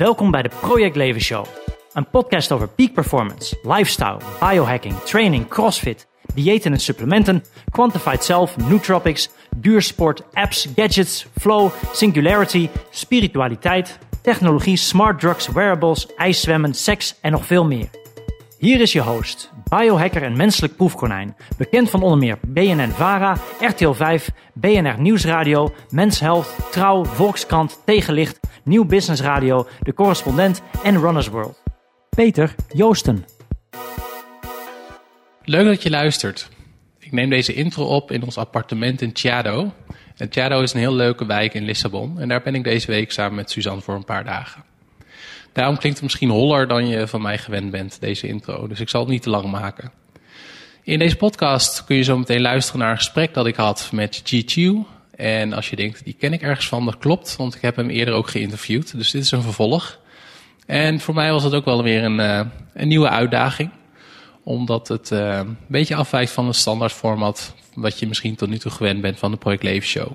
Welkom bij de Project Leven Show. Een podcast over peak performance, lifestyle, biohacking, training, crossfit, diëten en supplementen, quantified self, nootropics, duursport, apps, gadgets, flow, singularity, spiritualiteit, technologie, smart drugs, wearables, ijszwemmen, seks en nog veel meer. Hier is je host, biohacker en menselijk proefkonijn, bekend van onder meer BNN-VARA, RTL 5, BNR Nieuwsradio, Mens Health, Trouw, Volkskrant, Tegenlicht, Nieuw Business Radio, De Correspondent en Runners World. Peter Joosten. Leuk dat je luistert. Ik neem deze intro op in ons appartement in Chiado. En Chiado is een heel leuke wijk in Lissabon. En daar ben ik deze week samen met Suzanne voor een paar dagen. Daarom klinkt het misschien holler dan je van mij gewend bent, deze intro. Dus ik zal het niet te lang maken. In deze podcast kun je zo meteen luisteren naar een gesprek dat ik had met Ji Chiu. En als je denkt, die ken ik ergens van, dat klopt. Want ik heb hem eerder ook geïnterviewd. Dus dit is een vervolg. En voor mij was het ook wel weer een, uh, een nieuwe uitdaging. Omdat het uh, een beetje afwijkt van het standaard format... wat je misschien tot nu toe gewend bent van de Project Leven Show.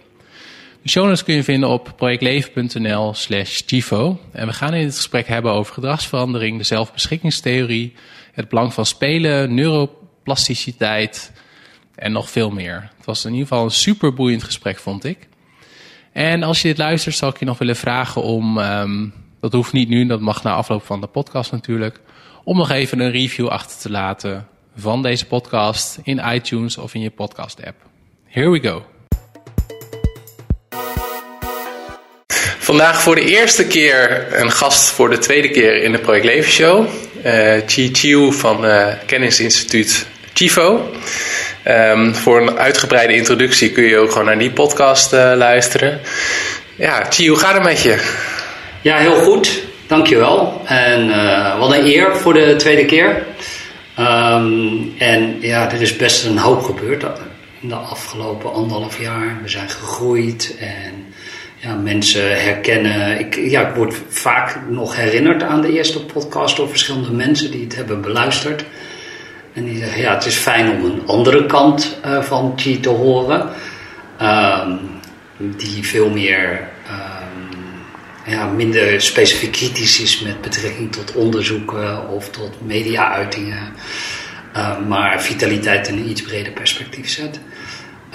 De show notes kun je vinden op projectleven.nl slash TIFO. En we gaan in dit gesprek hebben over gedragsverandering, de zelfbeschikkingstheorie, het belang van spelen, neuroplasticiteit en nog veel meer. Het was in ieder geval een super boeiend gesprek, vond ik. En als je dit luistert, zal ik je nog willen vragen om, um, dat hoeft niet nu, dat mag na afloop van de podcast natuurlijk, om nog even een review achter te laten van deze podcast in iTunes of in je podcast app. Here we go. Vandaag voor de eerste keer een gast voor de tweede keer in de Project Leven Show. Uh, Chi Chiu van uh, Kennisinstituut Chifo. Um, voor een uitgebreide introductie kun je ook gewoon naar die podcast uh, luisteren. Ja, Chi, hoe gaat het met je? Ja, heel goed. Dankjewel. En wat een eer voor de tweede keer. Um, en ja, er is best een hoop gebeurd de afgelopen anderhalf jaar. We zijn gegroeid en ja, mensen herkennen. Ik, ja, ik word vaak nog herinnerd aan de eerste podcast door verschillende mensen die het hebben beluisterd. En die zeggen, ja, het is fijn om een andere kant uh, van Chi te horen. Um, die veel meer, um, ja, minder specifiek kritisch is met betrekking tot onderzoeken of tot media-uitingen. Uh, maar vitaliteit in een iets breder perspectief zet.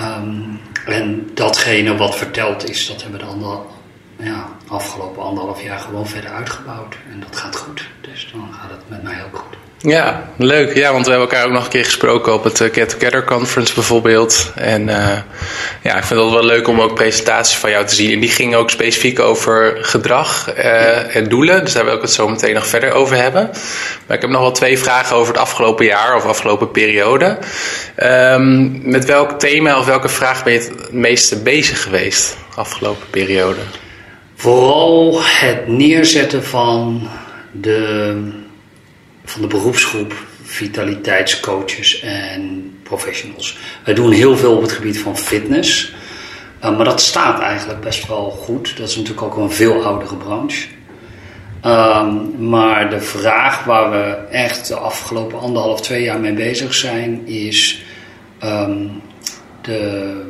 Um, en datgene wat verteld is, dat hebben de ander, ja, afgelopen anderhalf jaar gewoon verder uitgebouwd. En dat gaat goed. Dus dan gaat het met mij ook goed. Ja, leuk. Ja, want we hebben elkaar ook nog een keer gesproken op het Get Together Conference bijvoorbeeld. En uh, ja, ik vind het wel leuk om ook presentaties van jou te zien. En die gingen ook specifiek over gedrag uh, en doelen. Dus daar wil ik het zo meteen nog verder over hebben. Maar ik heb nog wel twee vragen over het afgelopen jaar of afgelopen periode. Um, met welk thema of welke vraag ben je het meeste bezig geweest afgelopen periode? Vooral het neerzetten van de van de beroepsgroep vitaliteitscoaches en professionals. Wij doen heel veel op het gebied van fitness. Uh, maar dat staat eigenlijk best wel goed. Dat is natuurlijk ook een veel oudere branche. Um, maar de vraag waar we echt de afgelopen anderhalf, twee jaar mee bezig zijn, is um, de,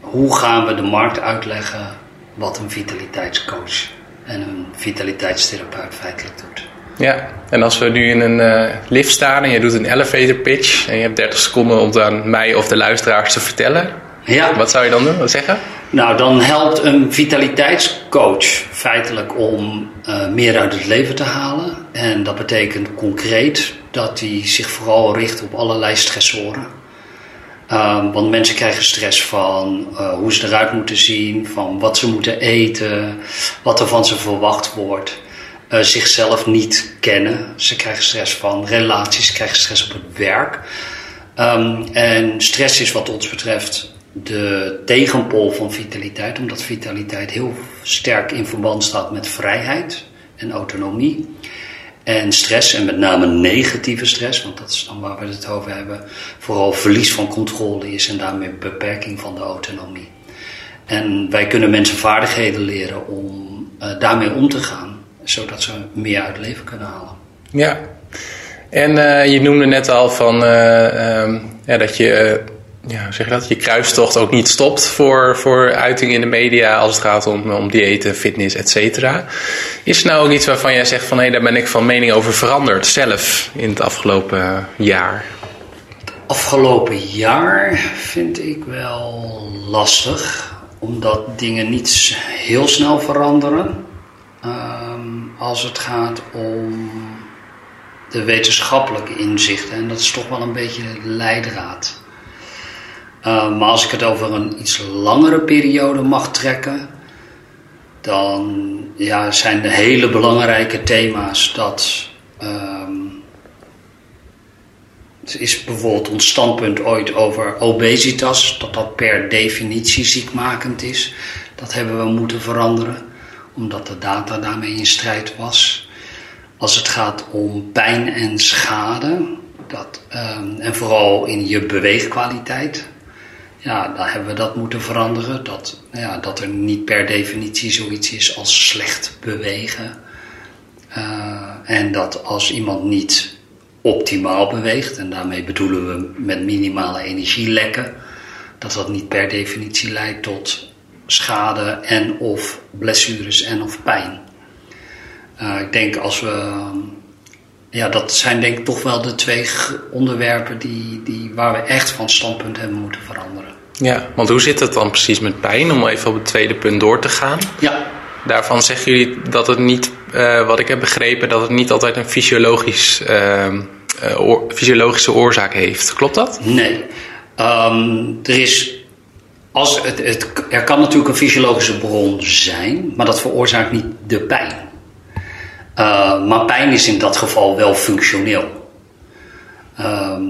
hoe gaan we de markt uitleggen wat een vitaliteitscoach en een vitaliteitstherapeut feitelijk doet. Ja, en als we nu in een uh, lift staan en je doet een elevator pitch en je hebt 30 seconden om het aan mij of de luisteraars te vertellen. Ja. Wat zou je dan doen? Wat zeggen? Nou, dan helpt een vitaliteitscoach feitelijk om uh, meer uit het leven te halen. En dat betekent concreet dat hij zich vooral richt op allerlei stressoren. Um, want mensen krijgen stress van uh, hoe ze eruit moeten zien, van wat ze moeten eten, wat er van ze verwacht wordt uh, zichzelf niet kennen. Ze krijgen stress van relaties, ze krijgen stress op het werk. Um, en stress is wat ons betreft de tegenpol van vitaliteit, omdat vitaliteit heel sterk in verband staat met vrijheid en autonomie. En stress, en met name negatieve stress, want dat is dan waar we het over hebben, vooral verlies van controle is en daarmee beperking van de autonomie. En wij kunnen mensen vaardigheden leren om uh, daarmee om te gaan zodat ze meer uit leven kunnen halen. Ja, en uh, je noemde net al van, uh, um, ja, dat je ja, zeg je dat? Je kruistocht ook niet stopt voor, voor uitingen in de media als het gaat om, om diëten, fitness, et cetera. Is er nou ook iets waarvan jij zegt van hé, daar ben ik van mening over veranderd zelf in het afgelopen jaar? Afgelopen jaar vind ik wel lastig, omdat dingen niet heel snel veranderen. Ehm, als het gaat om de wetenschappelijke inzichten. En dat is toch wel een beetje de leidraad. Uh, maar als ik het over een iets langere periode mag trekken, dan ja, zijn de hele belangrijke thema's dat. Um, is bijvoorbeeld ons standpunt ooit over obesitas, dat dat per definitie ziekmakend is. Dat hebben we moeten veranderen, omdat de data daarmee in strijd was. Als het gaat om pijn en schade, dat, um, en vooral in je beweegkwaliteit, ja, dan hebben we dat moeten veranderen. Dat, ja, dat er niet per definitie zoiets is als slecht bewegen. Uh, en dat als iemand niet optimaal beweegt, en daarmee bedoelen we met minimale energielekken, dat dat niet per definitie leidt tot schade en of blessures en of pijn. Uh, ik denk als we. Ja, dat zijn denk ik toch wel de twee onderwerpen die, die, waar we echt van standpunt hebben moeten veranderen. Ja, want hoe zit het dan precies met pijn? Om even op het tweede punt door te gaan. Ja. Daarvan zeggen jullie dat het niet, uh, wat ik heb begrepen, dat het niet altijd een fysiologisch, uh, oor, fysiologische oorzaak heeft. Klopt dat? Nee. Um, er is als het, het, er kan natuurlijk een fysiologische bron zijn, maar dat veroorzaakt niet de pijn. Uh, maar pijn is in dat geval wel functioneel. Um,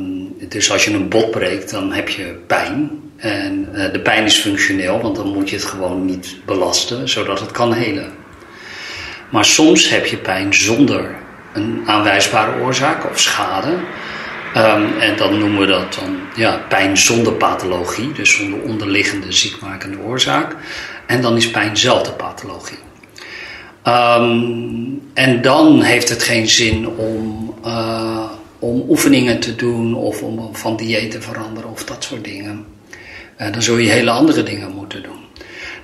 dus als je een bot breekt, dan heb je pijn. En uh, de pijn is functioneel, want dan moet je het gewoon niet belasten, zodat het kan helen. Maar soms heb je pijn zonder een aanwijsbare oorzaak of schade. Um, en dan noemen we dat dan ja, pijn zonder pathologie, dus zonder onderliggende ziekmakende oorzaak. En dan is pijn zelf de pathologie. Um, en dan heeft het geen zin om, uh, om oefeningen te doen of om van dieet te veranderen of dat soort dingen. Uh, dan zul je hele andere dingen moeten doen.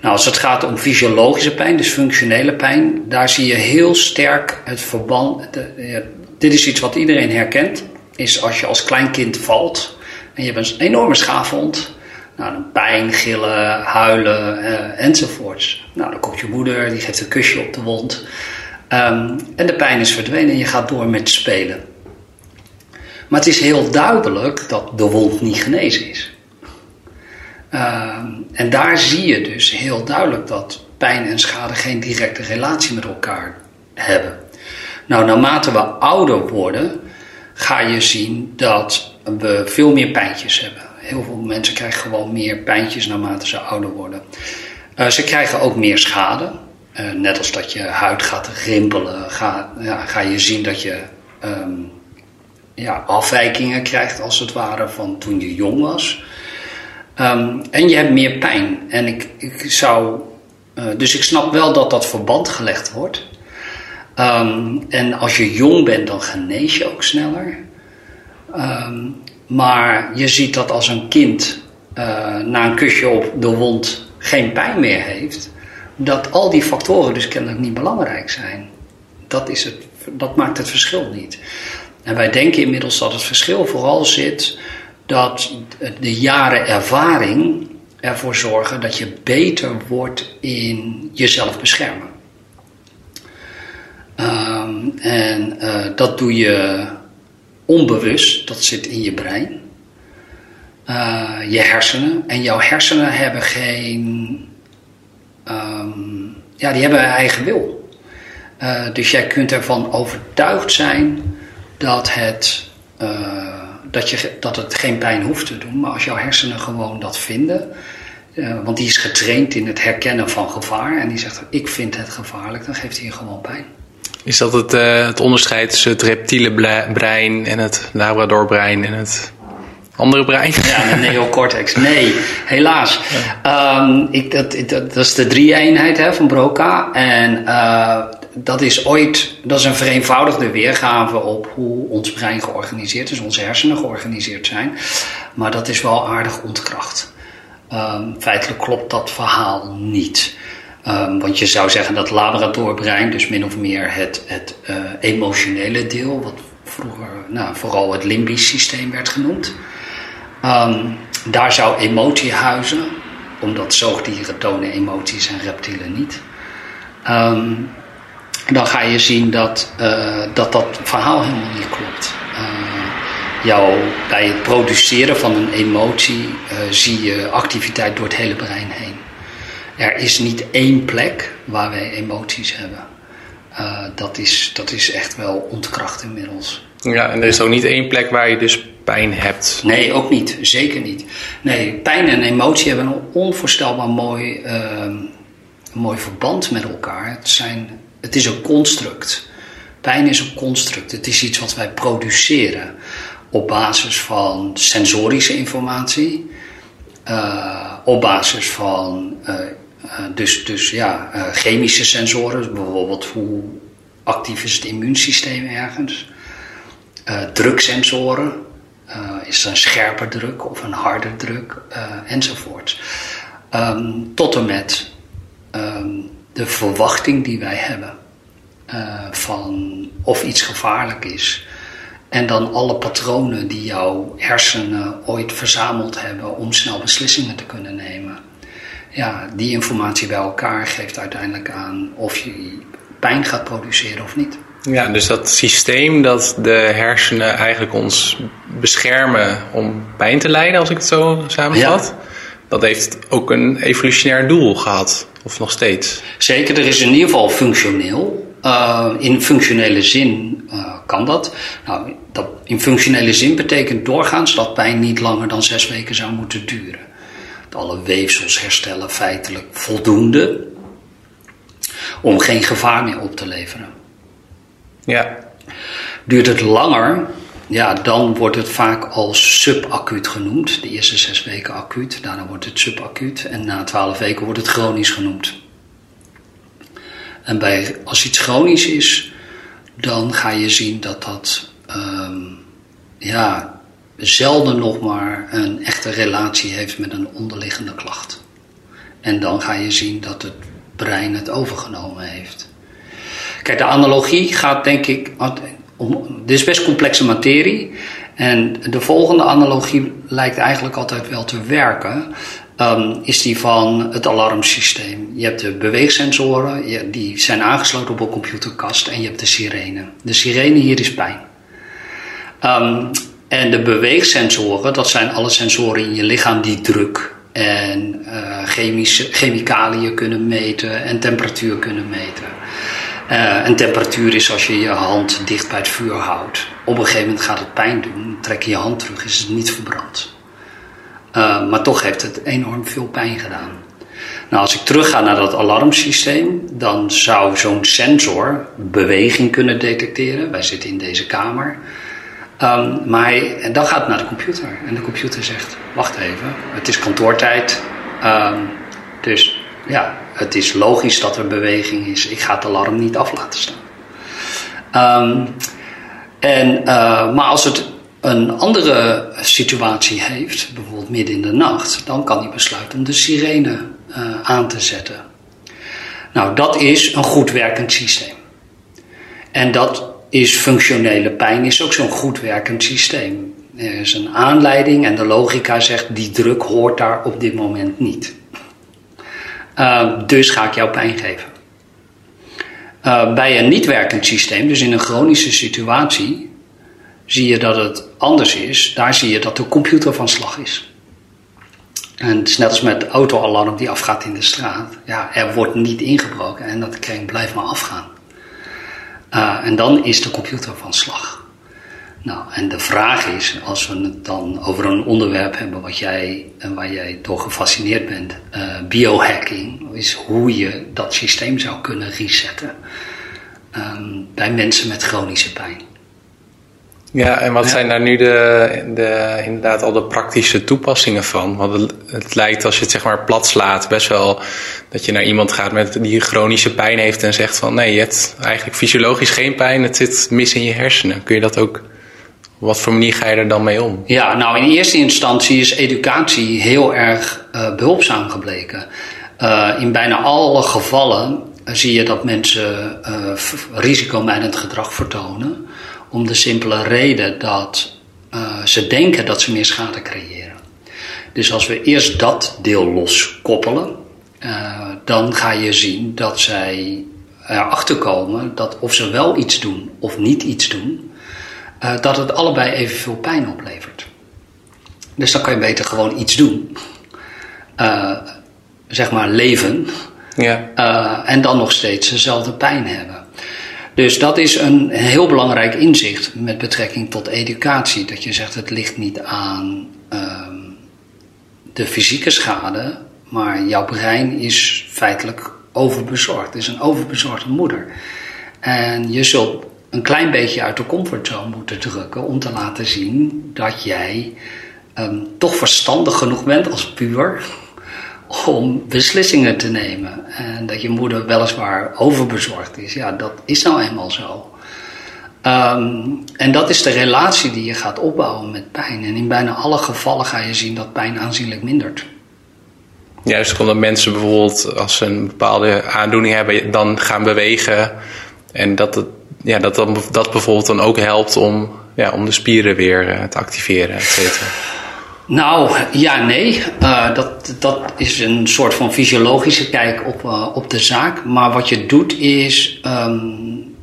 Nou, als het gaat om fysiologische pijn, dus functionele pijn, daar zie je heel sterk het verband. De, uh, dit is iets wat iedereen herkent. Is als je als klein kind valt en je hebt een enorme schaafwond nou, pijn, gillen, huilen uh, enzovoorts. Nou, dan komt je moeder, die geeft een kusje op de wond. Um, en de pijn is verdwenen en je gaat door met spelen. Maar het is heel duidelijk dat de wond niet genezen is. Um, en daar zie je dus heel duidelijk dat pijn en schade geen directe relatie met elkaar hebben. Nou, naarmate we ouder worden, ga je zien dat we veel meer pijntjes hebben heel veel mensen krijgen gewoon meer pijntjes naarmate ze ouder worden. Uh, ze krijgen ook meer schade. Uh, net als dat je huid gaat rimpelen, ga, ja, ga je zien dat je um, ja, afwijkingen krijgt, als het ware, van toen je jong was. Um, en je hebt meer pijn. En ik, ik zou. Uh, dus ik snap wel dat dat verband gelegd wordt. Um, en als je jong bent, dan genees je ook sneller. Um, maar je ziet dat als een kind uh, na een kusje op de wond geen pijn meer heeft, dat al die factoren dus kennelijk niet belangrijk zijn. Dat, is het, dat maakt het verschil niet. En wij denken inmiddels dat het verschil vooral zit dat de jaren ervaring ervoor zorgen dat je beter wordt in jezelf beschermen. Um, en uh, dat doe je onbewust, dat zit in je brein, uh, je hersenen. En jouw hersenen hebben geen, um, ja, die hebben een eigen wil. Uh, dus jij kunt ervan overtuigd zijn dat het, uh, dat, je, dat het geen pijn hoeft te doen. Maar als jouw hersenen gewoon dat vinden, want die is getraind in het herkennen van gevaar. En die zegt, ik vind het gevaarlijk, dan geeft hij je gewoon pijn. Is dat het, uh, het onderscheid tussen het reptiele brein en het labradorbrein en het andere brein? Ja, de neocortex. Nee, helaas. Ja. Um, ik, dat, dat, dat, is de drie-eenheid hè, van Broca. En uh, dat is ooit, dat is een vereenvoudigde weergave op hoe ons brein georganiseerd is, onze hersenen georganiseerd zijn. Maar dat is wel aardig ontkracht. Um, feitelijk klopt dat verhaal niet. Um, want je zou zeggen dat laboratorbrein, dus min of meer het, het uh, emotionele deel, wat vroeger nou, vooral het limbisch systeem werd genoemd. Um, daar zou emotie huizen, omdat zoogdieren tonen emoties en reptielen niet. Dan ga je zien dat, uh, dat dat verhaal helemaal niet klopt. Uh, jou, bij het produceren van een emotie uh, zie je activiteit door het hele brein heen. Er is niet één plek waar wij emoties hebben. dat, is, dat is echt wel ontkracht inmiddels. Ja, en er is ook niet één plek waar je dus pijn hebt. Nee, ook niet. Zeker niet. Nee, pijn en emotie hebben een onvoorstelbaar mooi, uh, mooi verband met elkaar. Het, zijn, het is een construct. Pijn is een construct. Het is iets wat wij produceren op basis van sensorische informatie, uh, op basis van uh, dus, dus ja, chemische sensoren, bijvoorbeeld hoe actief is het immuunsysteem ergens. Druksensoren, is er een scherper druk of een harder druk enzovoort. Um, tot en met um, de verwachting die wij hebben van of iets gevaarlijk is. En dan alle patronen die jouw hersenen ooit verzameld hebben om snel beslissingen te kunnen nemen. Ja, die informatie bij elkaar geeft uiteindelijk aan of je pijn gaat produceren of niet. Ja, dus dat systeem dat de hersenen eigenlijk ons beschermen om pijn te lijden, als ik het zo samenvat, ja. Dat heeft ook een evolutionair doel gehad, of nog steeds? Zeker, er is in ieder geval functioneel. Uh, in functionele zin uh, kan dat. Nou, dat. In functionele zin betekent doorgaans dat pijn niet langer dan zes weken zou moeten duren. Dat alle weefsels herstellen feitelijk voldoende om geen gevaar meer op te leveren. Ja. Duurt het langer, ja, dan wordt het vaak als subacuut genoemd. De eerste zes weken acuut, daarna wordt het subacuut en na twaalf weken wordt het chronisch genoemd. En bij, als iets chronisch is, dan ga je zien dat dat um, ja, zelden nog maar een echte relatie heeft met een onderliggende klacht. En dan ga je zien dat het brein het overgenomen heeft. Kijk, de analogie gaat denk ik. Om, dit is best complexe materie. En de volgende analogie lijkt eigenlijk altijd wel te werken. Um, is die van het alarmsysteem. Je hebt de beweegsensoren, die zijn aangesloten op een computerkast. En je hebt de sirene. De sirene hier is pijn. Um, en de beweegsensoren, dat zijn alle sensoren in je lichaam die druk en uh, chemische, chemicaliën kunnen meten en temperatuur kunnen meten. Uh, en temperatuur is als je je hand dicht bij het vuur houdt. Op een gegeven moment gaat het pijn doen. Trek je je hand terug, is het niet verbrand. Uh, maar toch heeft het enorm veel pijn gedaan. Nou, als ik terugga naar dat alarmsysteem, dan zou zo'n sensor beweging kunnen detecteren. Wij zitten in deze kamer. Um, maar en dan gaat het naar de computer. En de computer zegt: Wacht even, het is kantoortijd. Um, dus ja, het is logisch dat er beweging is. Ik ga het alarm niet af laten staan. Um, en, uh, maar als het een andere situatie heeft, bijvoorbeeld midden in de nacht, dan kan hij besluiten om de sirene uh, aan te zetten. Nou, dat is een goed werkend systeem. En dat is functionele pijn, is ook zo'n goed werkend systeem. Er is een aanleiding en de logica zegt die druk hoort daar op dit moment niet. Uh, dus ga ik jou pijn geven. Uh, bij een niet werkend systeem, dus in een chronische situatie, zie je dat het anders is. Daar zie je dat de computer van slag is. En het net als met de autoalarm die afgaat in de straat. Ja, er wordt niet ingebroken en dat kring blijft maar afgaan. Uh, en dan is de computer van slag. Nou, en de vraag is, als we het dan over een onderwerp hebben wat jij, en waar jij door gefascineerd bent, uh, biohacking, is hoe je dat systeem zou kunnen resetten um, bij mensen met chronische pijn. Ja, en wat zijn daar nu de, de, inderdaad al de praktische toepassingen van? Want het, het, lijkt als je het zeg maar plat slaat best wel dat je naar iemand gaat met die chronische pijn heeft en zegt van nee, je hebt eigenlijk fysiologisch geen pijn, het zit mis in je hersenen. Kun je dat ook, wat voor manier ga je er dan mee om? Ja, nou in eerste instantie is educatie heel erg uh, behulpzaam gebleken. Uh, in bijna alle gevallen zie je dat mensen risicomijdend gedrag vertonen. Om de simpele reden dat ze denken dat ze meer schade creëren. Dus als we eerst dat deel loskoppelen, uh, dan ga je zien dat zij erachter komen dat of ze wel iets doen of niet iets doen, uh, dat het allebei evenveel pijn oplevert. Dus dan kan je beter gewoon iets doen. zeg maar leven. Ja. en dan nog steeds dezelfde pijn hebben. Dus dat is een heel belangrijk inzicht met betrekking tot educatie. Dat je zegt het ligt niet aan um, de fysieke schade, maar jouw brein is feitelijk overbezorgd. Het is een overbezorgde moeder. En je zult een klein beetje uit de comfortzone moeten drukken om te laten zien dat jij um, toch verstandig genoeg bent als puur om beslissingen te nemen. En dat je moeder weliswaar overbezorgd is, ja, dat is nou eenmaal zo. Um, en dat is de relatie die je gaat opbouwen met pijn. En in bijna alle gevallen ga je zien dat pijn aanzienlijk mindert. Juist omdat mensen bijvoorbeeld, als ze een bepaalde aandoening hebben, dan gaan bewegen. En dat, het, ja, dat, dat, dat bijvoorbeeld dan ook helpt om, ja, om de spieren weer eh, te activeren, et cetera. Nou, ja, nee. Uh, dat, dat is een soort van fysiologische kijk op, uh, op de zaak. Maar wat je doet is um,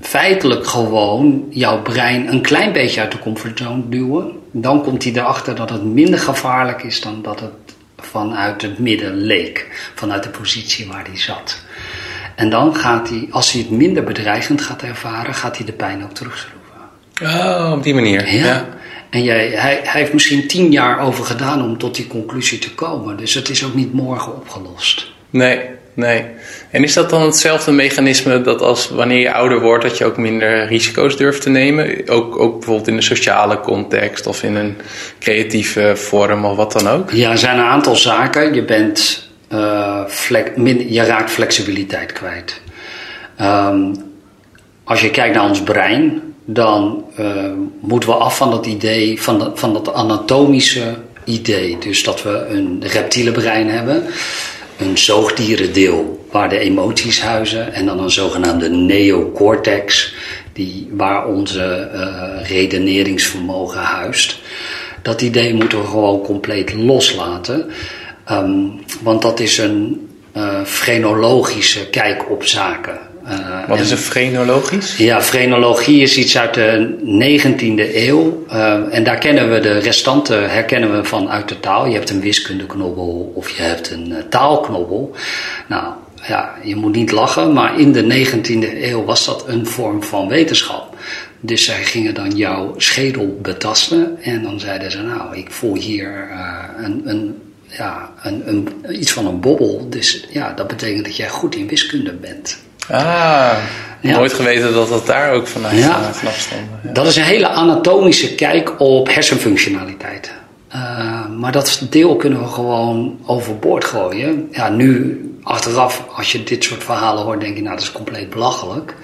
feitelijk gewoon jouw brein een klein beetje uit de comfortzone duwen. Dan komt hij erachter dat het minder gevaarlijk is dan dat het vanuit het midden leek. Vanuit de positie waar hij zat. En dan gaat hij, als hij het minder bedreigend gaat ervaren, gaat hij de pijn ook terugschroeven. Oh, op die manier. ja. ja. En jij, hij, hij, heeft misschien tien jaar over gedaan om tot die conclusie te komen. Dus het is ook niet morgen opgelost. Nee, nee. En is dat dan hetzelfde mechanisme dat als wanneer je ouder wordt, dat je ook minder risico's durft te nemen? Ook, ook bijvoorbeeld in een sociale context of in een creatieve vorm of wat dan ook? Ja, er zijn een aantal zaken. Je, bent, flex, min, je raakt flexibiliteit kwijt. Um, als je kijkt naar ons brein, dan uh, moeten we af van dat idee, van van dat anatomische idee. Dus dat we een reptiele brein hebben, een zoogdierendeel waar de emoties huizen en dan een zogenaamde neocortex, die, waar onze uh, redeneringsvermogen huist. Dat idee moeten we gewoon compleet loslaten, um, want dat is een uh, frenologische kijk op zaken. Uh, Wat is een frenologisch? Ja, frenologie is iets uit de 19e eeuw. Uh, en daar kennen we de restanten herkennen we van uit de taal. Je hebt een wiskundeknobbel of je hebt een taalknobbel. Nou ja, je moet niet lachen, maar in de 19e eeuw was dat een vorm van wetenschap. Dus zij gingen dan jouw schedel betasten en dan zeiden ze: Nou, ik voel hier een, een ja, een, een, iets van een bobbel. Dus ja, dat betekent dat jij goed in wiskunde bent. Ah, ja. nooit geweten dat dat daar ook vanuit, ja. vanaf stond. Ja. Dat is een hele anatomische kijk op hersenfunctionaliteit. Uh, maar dat deel kunnen we gewoon overboord gooien. Ja, nu achteraf, als je dit soort verhalen hoort, denk je, nou, dat is compleet belachelijk.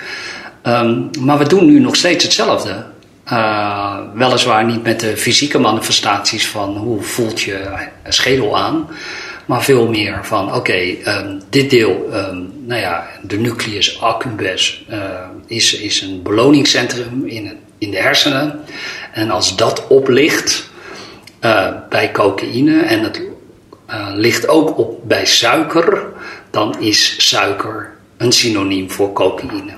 Um, maar we doen nu nog steeds hetzelfde. Uh, weliswaar niet met de fysieke manifestaties van hoe voelt je schedel aan. Maar veel meer van, oké, um, dit deel, um, nou ja, de nucleus accumbens uh, is, is een beloningscentrum in, in de hersenen. En als dat oplicht uh, bij cocaïne en het ligt ook op bij suiker, dan is suiker een synoniem voor cocaïne.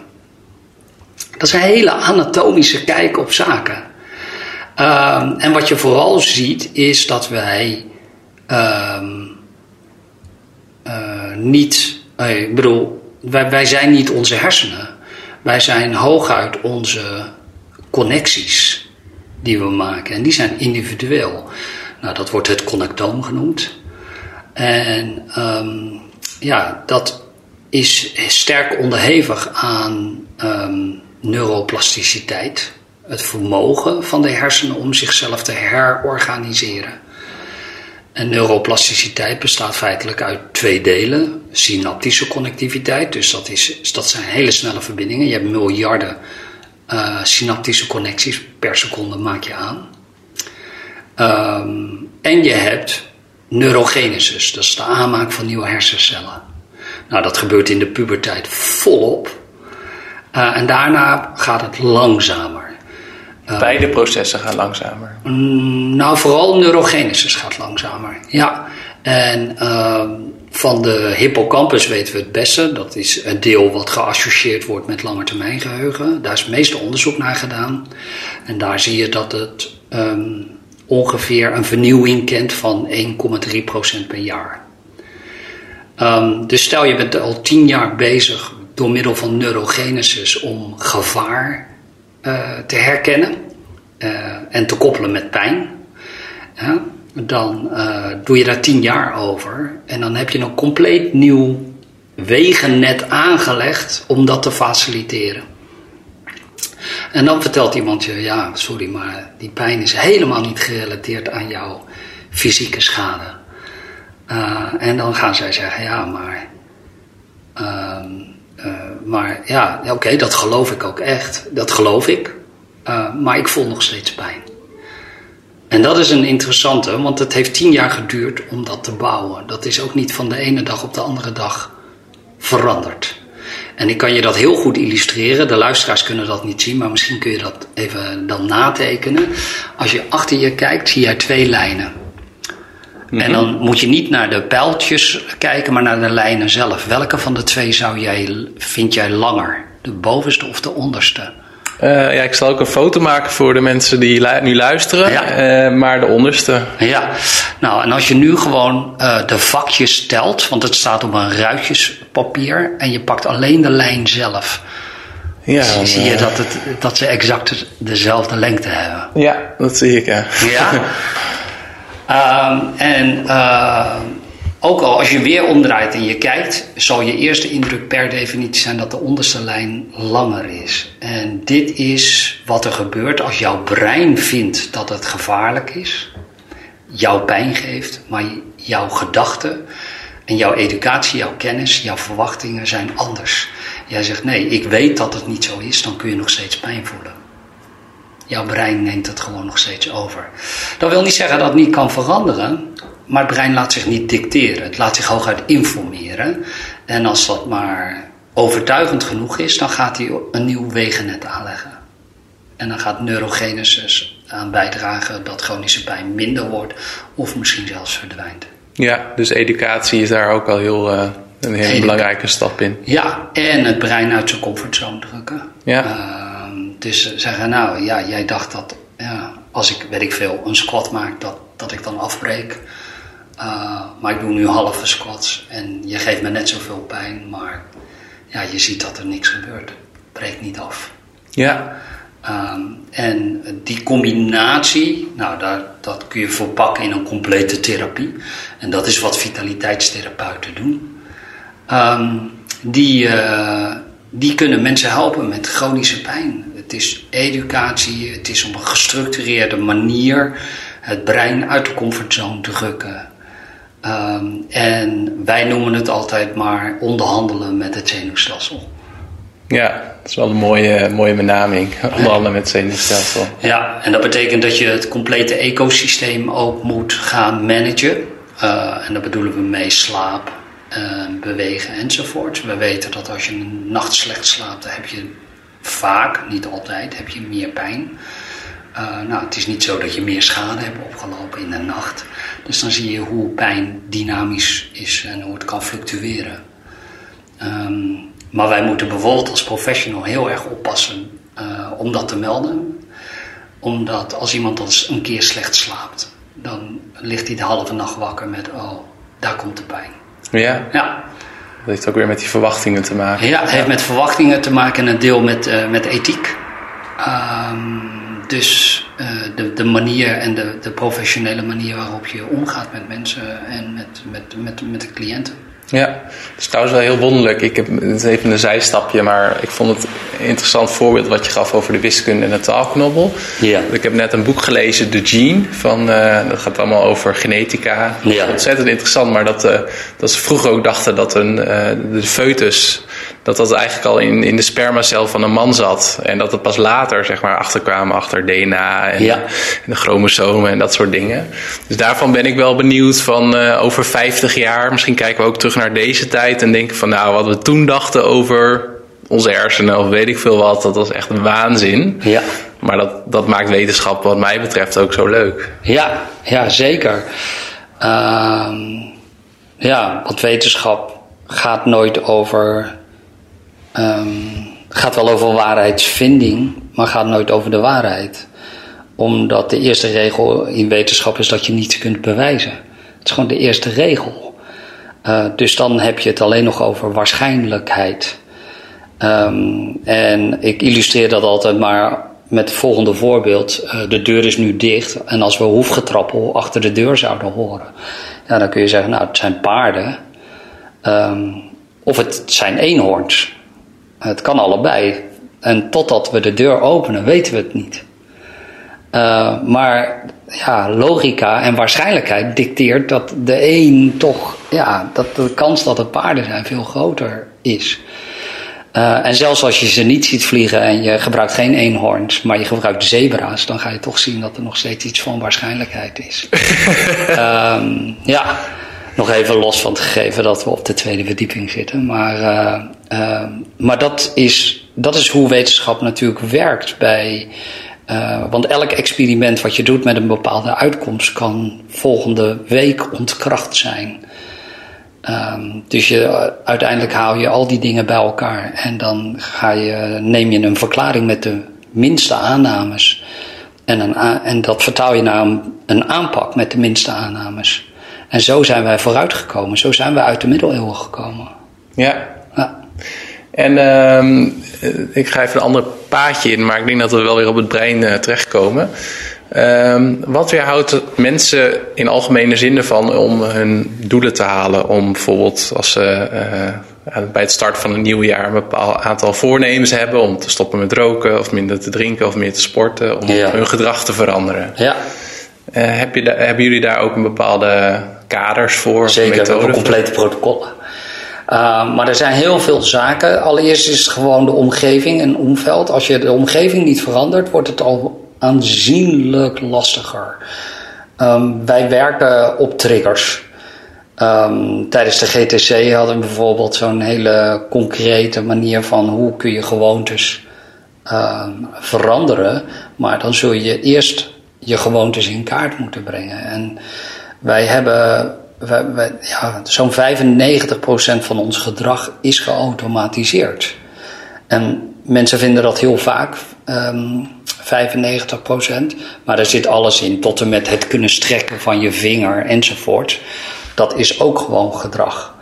Dat is een hele anatomische kijk op zaken. Um, en wat je vooral ziet is dat wij um, uh, niet, uh, ik bedoel, wij, wij zijn niet onze hersenen. Wij zijn hooguit onze connecties die we maken. En die zijn individueel. Nou, dat wordt het connectoom genoemd. En um, ja, dat is sterk onderhevig aan neuroplasticiteit. het vermogen van de hersenen om zichzelf te herorganiseren. En neuroplasticiteit bestaat feitelijk uit twee delen. Synaptische connectiviteit, dus dat, is, dat zijn hele snelle verbindingen. Je hebt miljarden uh, synaptische connecties per seconde maak je aan. Um, en je hebt neurogenesis, dat is de aanmaak van nieuwe hersencellen. Nou, dat gebeurt in de puberteit volop. Uh, en daarna gaat het langzamer. Uh, Beide processen gaan langzamer. Mm, nou, vooral neurogenesis gaat langzamer. Ja. En uh, van de hippocampus weten we het beste. Dat is het deel wat geassocieerd wordt met langetermijngeheugen. Daar is het meeste onderzoek naar gedaan. En daar zie je dat het um, ongeveer een vernieuwing kent van 1,3% per jaar. Um, dus stel je bent al tien jaar bezig door middel van neurogenesis om gevaar uh, te herkennen uh, en te koppelen met pijn. Dan uh, doe je daar tien jaar over en dan heb je een compleet nieuw wegennet aangelegd om dat te faciliteren. En dan vertelt iemand je, ja, sorry, maar die pijn is helemaal niet gerelateerd aan jouw fysieke schade. En dan gaan zij zeggen, ja, maar, uh, maar ja, oké, dat geloof ik ook echt, dat geloof ik, maar ik voel nog steeds pijn. En dat is een interessante, want het heeft tien jaar geduurd om dat te bouwen. Dat is ook niet van de ene dag op de andere dag veranderd. En ik kan je dat heel goed illustreren. De luisteraars kunnen dat niet zien, maar misschien kun je dat even dan natekenen. Als je achter je kijkt, zie jij twee lijnen. En dan moet je niet naar de pijltjes kijken, maar naar de lijnen zelf. Welke van de twee zou jij, vind jij langer? De bovenste of de onderste? Uh, ja, ik zal ook een foto maken voor de mensen die nu luisteren, ja. uh, maar de onderste. Ja, nou en als je nu gewoon uh, de vakjes telt, want het staat op een ruitjespapier en je pakt alleen de lijn zelf. Ja, dan, zie je dat, het, dat ze exact dezelfde lengte hebben. Ja, dat zie ik, ja. Ja. um, en ook al als je weer omdraait en je kijkt, zal je eerste indruk per definitie zijn dat de onderste lijn langer is. En dit is wat er gebeurt als jouw brein vindt dat het gevaarlijk is, jouw pijn geeft, maar jouw gedachten en jouw educatie, jouw kennis, jouw verwachtingen zijn anders. Jij zegt nee, ik weet dat het niet zo is, dan kun je nog steeds pijn voelen. Jouw brein neemt het gewoon nog steeds over. Dat wil niet zeggen dat het niet kan veranderen, maar het brein laat zich niet dicteren. Het laat zich hooguit informeren. En als dat maar overtuigend genoeg is, dan gaat hij een nieuw wegennet aanleggen. En dan gaat neurogenesis aan bijdragen dat chronische pijn minder wordt of misschien zelfs verdwijnt. Ja, dus educatie is daar ook al heel, uh, een hele belangrijke stap in. Ja, en het brein uit zijn comfortzone drukken. Ja. Uh, dus zeggen, nou ja, jij dacht dat ja, als ik, weet ik veel, een squat maak, dat, dat ik dan afbreek. Uh, maar ik doe nu halve squats en je geeft me net zoveel pijn, maar ja, je ziet dat er niks gebeurt. Breekt niet af. Ja. Um, en die combinatie, nou, daar, dat kun je verpakken in een complete therapie. En dat is wat vitaliteitstherapeuten doen. Um, die, uh, die kunnen mensen helpen met chronische pijn. Het is educatie, het is op een gestructureerde manier het brein uit de comfortzone drukken. Um, en wij noemen het altijd maar onderhandelen met het zenuwstelsel. Ja, dat is wel een mooie, mooie benaming. Onderhandelen met het zenuwstelsel. Ja, en dat betekent dat je het complete ecosysteem ook moet gaan managen. Uh, en daar bedoelen we mee slaap, uh, bewegen enzovoort. We weten dat als je een nacht slecht slaapt, dan heb je vaak, niet altijd, heb je meer pijn. Uh, nou, het is niet zo dat je meer schade hebt opgelopen in de nacht. Dus dan zie je hoe pijn dynamisch is en hoe het kan fluctueren. Um, maar wij moeten bijvoorbeeld als professional heel erg oppassen uh, om dat te melden. Omdat als iemand als een keer slecht slaapt, dan ligt hij de halve nacht wakker met: oh, daar komt de pijn. Ja. Ja. Dat heeft ook weer met die verwachtingen te maken. Ja, het heeft met verwachtingen te maken en een deel met, uh, met ethiek. Um, dus uh, de, de manier en de, de professionele manier waarop je omgaat met mensen en met, met, met, met de cliënten. Ja, het is trouwens wel heel wonderlijk. Ik heb het is even een zijstapje, maar ik vond het een interessant voorbeeld wat je gaf over de wiskunde en de taalknobbel. Ja. Ik heb net een boek gelezen, The Gene, van, eh, dat gaat allemaal over genetica. Dat Ja. Ontzettend interessant, maar dat, eh, dat ze vroeger ook dachten dat een, eh, de foetus, dat dat eigenlijk al in, in de spermacel van een man zat. En dat het pas later, zeg maar, achterkwamen achter DNA en, Ja. en de chromosomen en dat soort dingen. Dus daarvan ben ik wel benieuwd van eh, over 50 jaar. Misschien kijken we ook terug naar deze tijd en denken van nou, wat we toen dachten over onze hersenen of weet ik veel wat, dat was echt waanzin. Ja. Maar dat, dat maakt wetenschap wat mij betreft ook zo leuk. Ja, ja zeker. Ehm, ja, want wetenschap gaat nooit over. Ehm, gaat wel over waarheidsvinding, maar gaat nooit over de waarheid. Omdat de eerste regel in wetenschap is dat je niets kunt bewijzen. Het is gewoon de eerste regel. Eh, dus dan heb je het alleen nog over waarschijnlijkheid. Ehm, en ik illustreer dat altijd maar met het volgende voorbeeld. Eh, de deur is nu dicht en als we hoefgetrappel achter de deur zouden horen, ja, dan kun je zeggen, nou, het zijn paarden. Ehm, of het zijn eenhoorns. Het kan allebei. En totdat we de deur openen, weten we het niet. Uh, maar ja, logica en waarschijnlijkheid dicteert dat de een toch, ja, dat de kans dat het paarden zijn veel groter is. Uh, en zelfs als je ze niet ziet vliegen en je gebruikt geen eenhoorns, maar je gebruikt zebra's, dan ga je toch zien dat er nog steeds iets van waarschijnlijkheid is. um, ja, nog even los van het gegeven dat we op de tweede verdieping zitten. Maar, uh, uh, maar dat, is, dat is hoe wetenschap natuurlijk werkt bij. Uh, want elk experiment wat je doet met een bepaalde uitkomst kan volgende week ontkracht zijn. Um, dus je, uiteindelijk haal je al die dingen bij elkaar en dan ga je, neem je een verklaring met de minste aannames. En, en dat vertaal je naar een, een aanpak met de minste aannames. En zo zijn wij vooruitgekomen. Zo zijn we uit de middeleeuwen gekomen. Ja. En uh, ik ga even een ander paadje in, maar ik denk dat we wel weer op het brein uh, terechtkomen. Uh, wat weerhoudt mensen in algemene zin ervan om hun doelen te halen? Om bijvoorbeeld als ze uh, bij het start van een nieuw jaar een bepaald aantal voornemens hebben om te stoppen met roken of minder te drinken of meer te sporten, om ja. hun gedrag te veranderen. Ja. Uh, heb je da- hebben jullie daar ook een bepaalde kaders voor? Zeker, we hebben complete protocollen. Uh, maar er zijn heel veel zaken. Allereerst is het gewoon de omgeving en omveld. Als je de omgeving niet verandert, wordt het al aanzienlijk lastiger. Um, wij werken op triggers. Um, tijdens de GTC hadden we bijvoorbeeld zo'n hele concrete manier van hoe kun je gewoontes veranderen. Maar dan zul je eerst je gewoontes in kaart moeten brengen. En wij hebben ja, zo'n 95% van ons gedrag is geautomatiseerd. En mensen vinden dat heel vaak, um, 95%, maar daar zit alles in, tot en met het kunnen strekken van je vinger enzovoort. Dat is ook gewoon gedrag.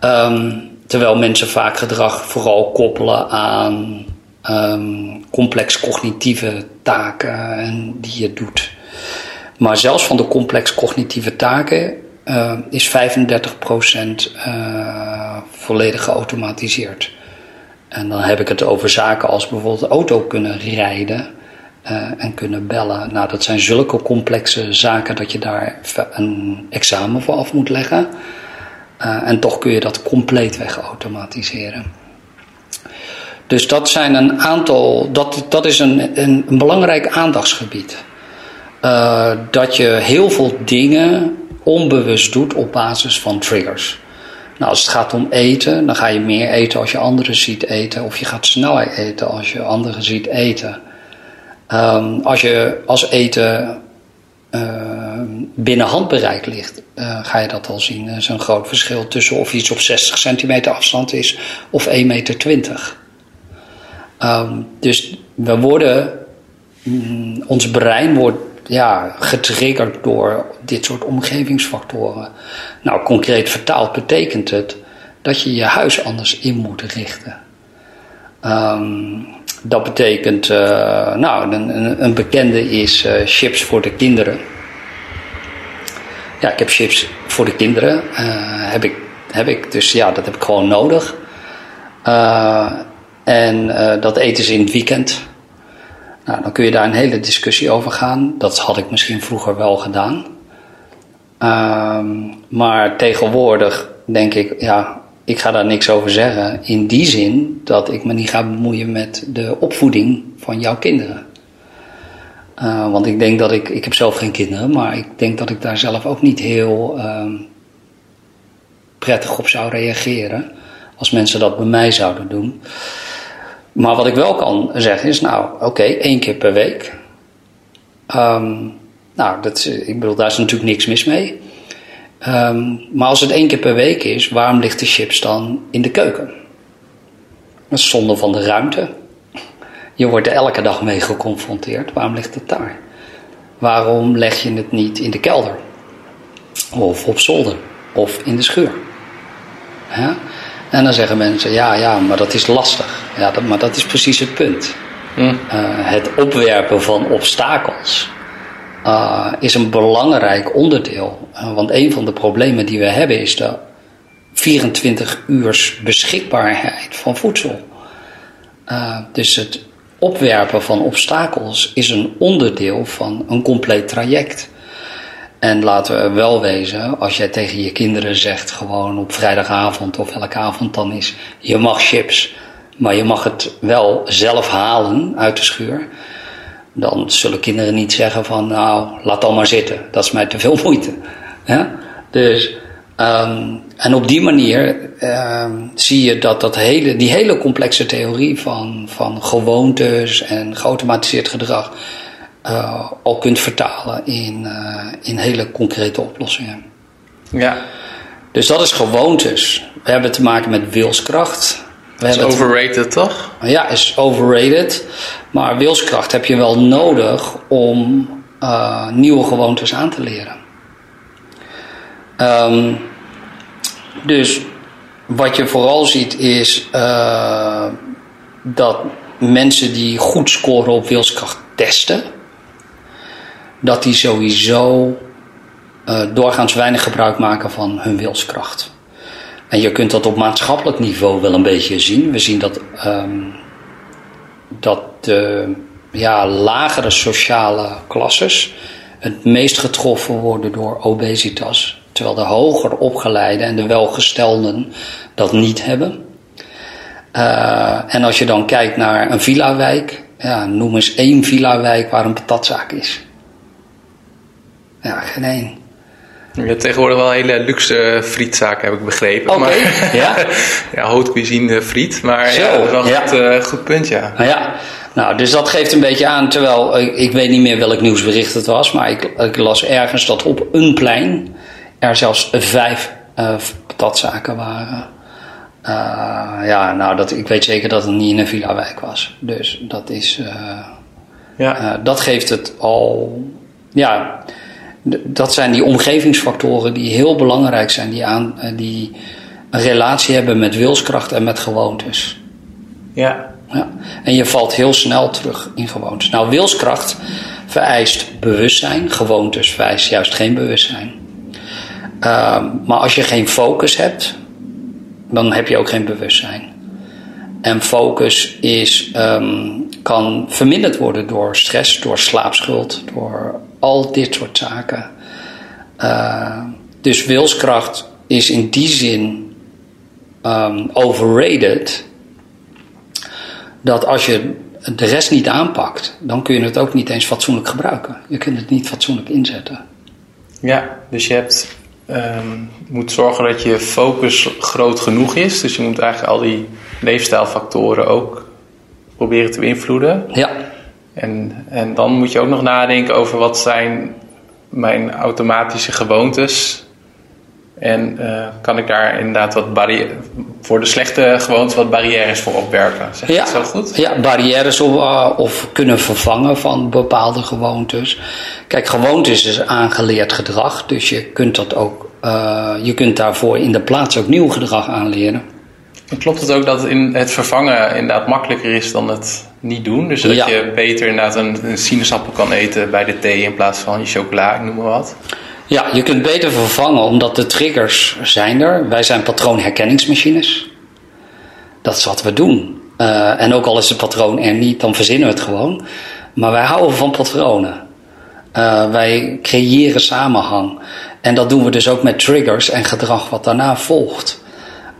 Um, terwijl mensen vaak gedrag vooral koppelen aan um, complex cognitieve taken en die je doet. Maar zelfs van de complex cognitieve taken uh, is 35% uh, volledig geautomatiseerd. En dan heb ik het over zaken als bijvoorbeeld auto kunnen rijden uh, en kunnen bellen. Nou, dat zijn zulke complexe zaken dat je daar een examen voor af moet leggen. En toch kun je dat compleet wegautomatiseren. Dus dat zijn een aantal, dat, dat is een, een, belangrijk aandachtsgebied. Dat je heel veel dingen onbewust doet op basis van triggers. Nou, als het gaat om eten, dan ga je meer eten als je anderen ziet eten, of je gaat sneller eten als je anderen ziet eten. Um, als je als eten uh, binnen handbereik ligt, uh, ga je dat al zien. Er is een groot verschil tussen of iets op 60 centimeter afstand is of 1,20 meter. Um, dus we worden, mm, ons brein wordt ja, getriggerd door dit soort omgevingsfactoren. Nou, concreet vertaald betekent het dat je je huis anders in moet richten. Um, dat betekent, uh, nou, een, een, bekende is uh, chips voor de kinderen. Ja, ik heb chips voor de kinderen. Uh, heb ik heb ik. Dus ja, dat heb ik gewoon nodig. En dat eten ze in het weekend. Nou, dan kun je daar een hele discussie over gaan. Dat had ik misschien vroeger wel gedaan. Uh, maar tegenwoordig denk ik, ja, ik ga daar niks over zeggen. In die zin dat ik me niet ga bemoeien met de opvoeding van jouw kinderen. Uh, want ik denk dat ik, ik heb zelf geen kinderen, maar ik denk dat ik daar zelf ook niet heel uh, prettig op zou reageren. Als mensen dat bij mij zouden doen. Maar wat ik wel kan zeggen is, nou oké, één keer per week. Um, nou, dat, ik bedoel, daar is natuurlijk niks mis mee. Um, maar als het één keer per week is, waarom ligt de chips dan in de keuken? Dat is zonde van de ruimte. Je wordt er elke dag mee geconfronteerd. Waarom ligt het daar? Waarom leg je het niet in de kelder? Of op zolder? Of in de schuur? En dan zeggen mensen, ja, ja, maar dat is lastig. Ja, dat, maar dat is precies het punt. Hm. Uh, het opwerpen van obstakels uh, is een belangrijk onderdeel. Uh, want een van de problemen die we hebben is de 24 uur beschikbaarheid van voedsel. dus het opwerpen van obstakels is een onderdeel van een compleet traject. En laten we wel wezen, als jij tegen je kinderen zegt, gewoon op vrijdagavond of elke avond dan is, je mag chips, maar je mag het wel zelf halen uit de schuur. Dan zullen kinderen niet zeggen van, nou, laat dan maar zitten, dat is mij te veel moeite. Ja? Dus, um, en op die manier um, zie je dat, dat hele, die hele complexe theorie van, van gewoontes en geautomatiseerd gedrag, uh, al kunt vertalen in, uh, in hele concrete oplossingen. Ja. Dus dat is gewoontes. We hebben te maken met wilskracht. We is overrated toch? Ja, is overrated. Maar wilskracht heb je wel nodig om uh, nieuwe gewoontes aan te leren. Um, dus wat je vooral ziet is dat mensen die goed scoren op wilskracht testen dat die sowieso uh, doorgaans weinig gebruik maken van hun wilskracht. En je kunt dat op maatschappelijk niveau wel een beetje zien. We zien dat, um, dat de ja, lagere sociale klasses het meest getroffen worden door obesitas. Terwijl de hoger opgeleide en de welgestelden dat niet hebben. Uh, en als je dan kijkt naar een villa-wijk, ja, noem eens één villa-wijk waar een patatzaak is. Ja, geen één. Je hebt tegenwoordig wel een hele luxe frietzaken, heb ik begrepen. Oké, okay, ja. ja, haute cuisine friet. Maar Zo, ja, dat is wel ja. een goed, uh, goed punt, ja. Nou ja, nou, dus dat geeft een beetje aan, terwijl ik, ik weet niet meer welk nieuwsbericht het was, maar ik, ik, las ergens dat op een plein er zelfs vijf uh, patatzaken waren. Uh, ja, nou, dat, ik weet zeker dat het niet in een villa-wijk was. Dus dat is. ja. dat geeft het al. Ja, dat zijn die omgevingsfactoren die heel belangrijk zijn, die, aan, eh, die een relatie hebben met wilskracht en met gewoontes. Ja. ja. En je valt heel snel terug in gewoontes. Nou, wilskracht vereist bewustzijn, gewoontes vereist juist geen bewustzijn. Uh, maar als je geen focus hebt, dan heb je ook geen bewustzijn. En focus is, um, kan verminderd worden door stress, door slaapschuld, door al dit soort zaken. Uh, dus wilskracht is in die zin um, overrated. Dat als je de rest niet aanpakt, dan kun je het ook niet eens fatsoenlijk gebruiken. Je kunt het niet fatsoenlijk inzetten. Ja, dus je hebt, um, moet zorgen dat je focus groot genoeg is. Dus je moet eigenlijk al die leefstijlfactoren ook proberen te beïnvloeden. Ja. En, en dan moet je ook nog nadenken over wat zijn mijn automatische gewoontes. En uh, kan ik daar inderdaad wat barrière, voor de slechte gewoontes wat barrières voor opwerpen? Zeg ja, zo goed? Ja, barrières of, uh, of kunnen vervangen van bepaalde gewoontes. Kijk, gewoontes is aangeleerd gedrag, dus je kunt dat ook, uh, je kunt daarvoor in de plaats ook nieuw gedrag aanleren. En klopt het ook dat in het vervangen inderdaad makkelijker is dan het niet doen? Dus dat je beter inderdaad een, een, sinaasappel kan eten bij de thee in plaats van je chocola, ik noem maar wat. Ja, je kunt beter vervangen omdat de triggers zijn er. Wij zijn patroonherkenningsmachines. Dat is wat we doen. Uh, en ook al is het patroon er niet, dan verzinnen we het gewoon. Maar wij houden van patronen. Uh, wij creëren samenhang. En dat doen we dus ook met triggers en gedrag wat daarna volgt.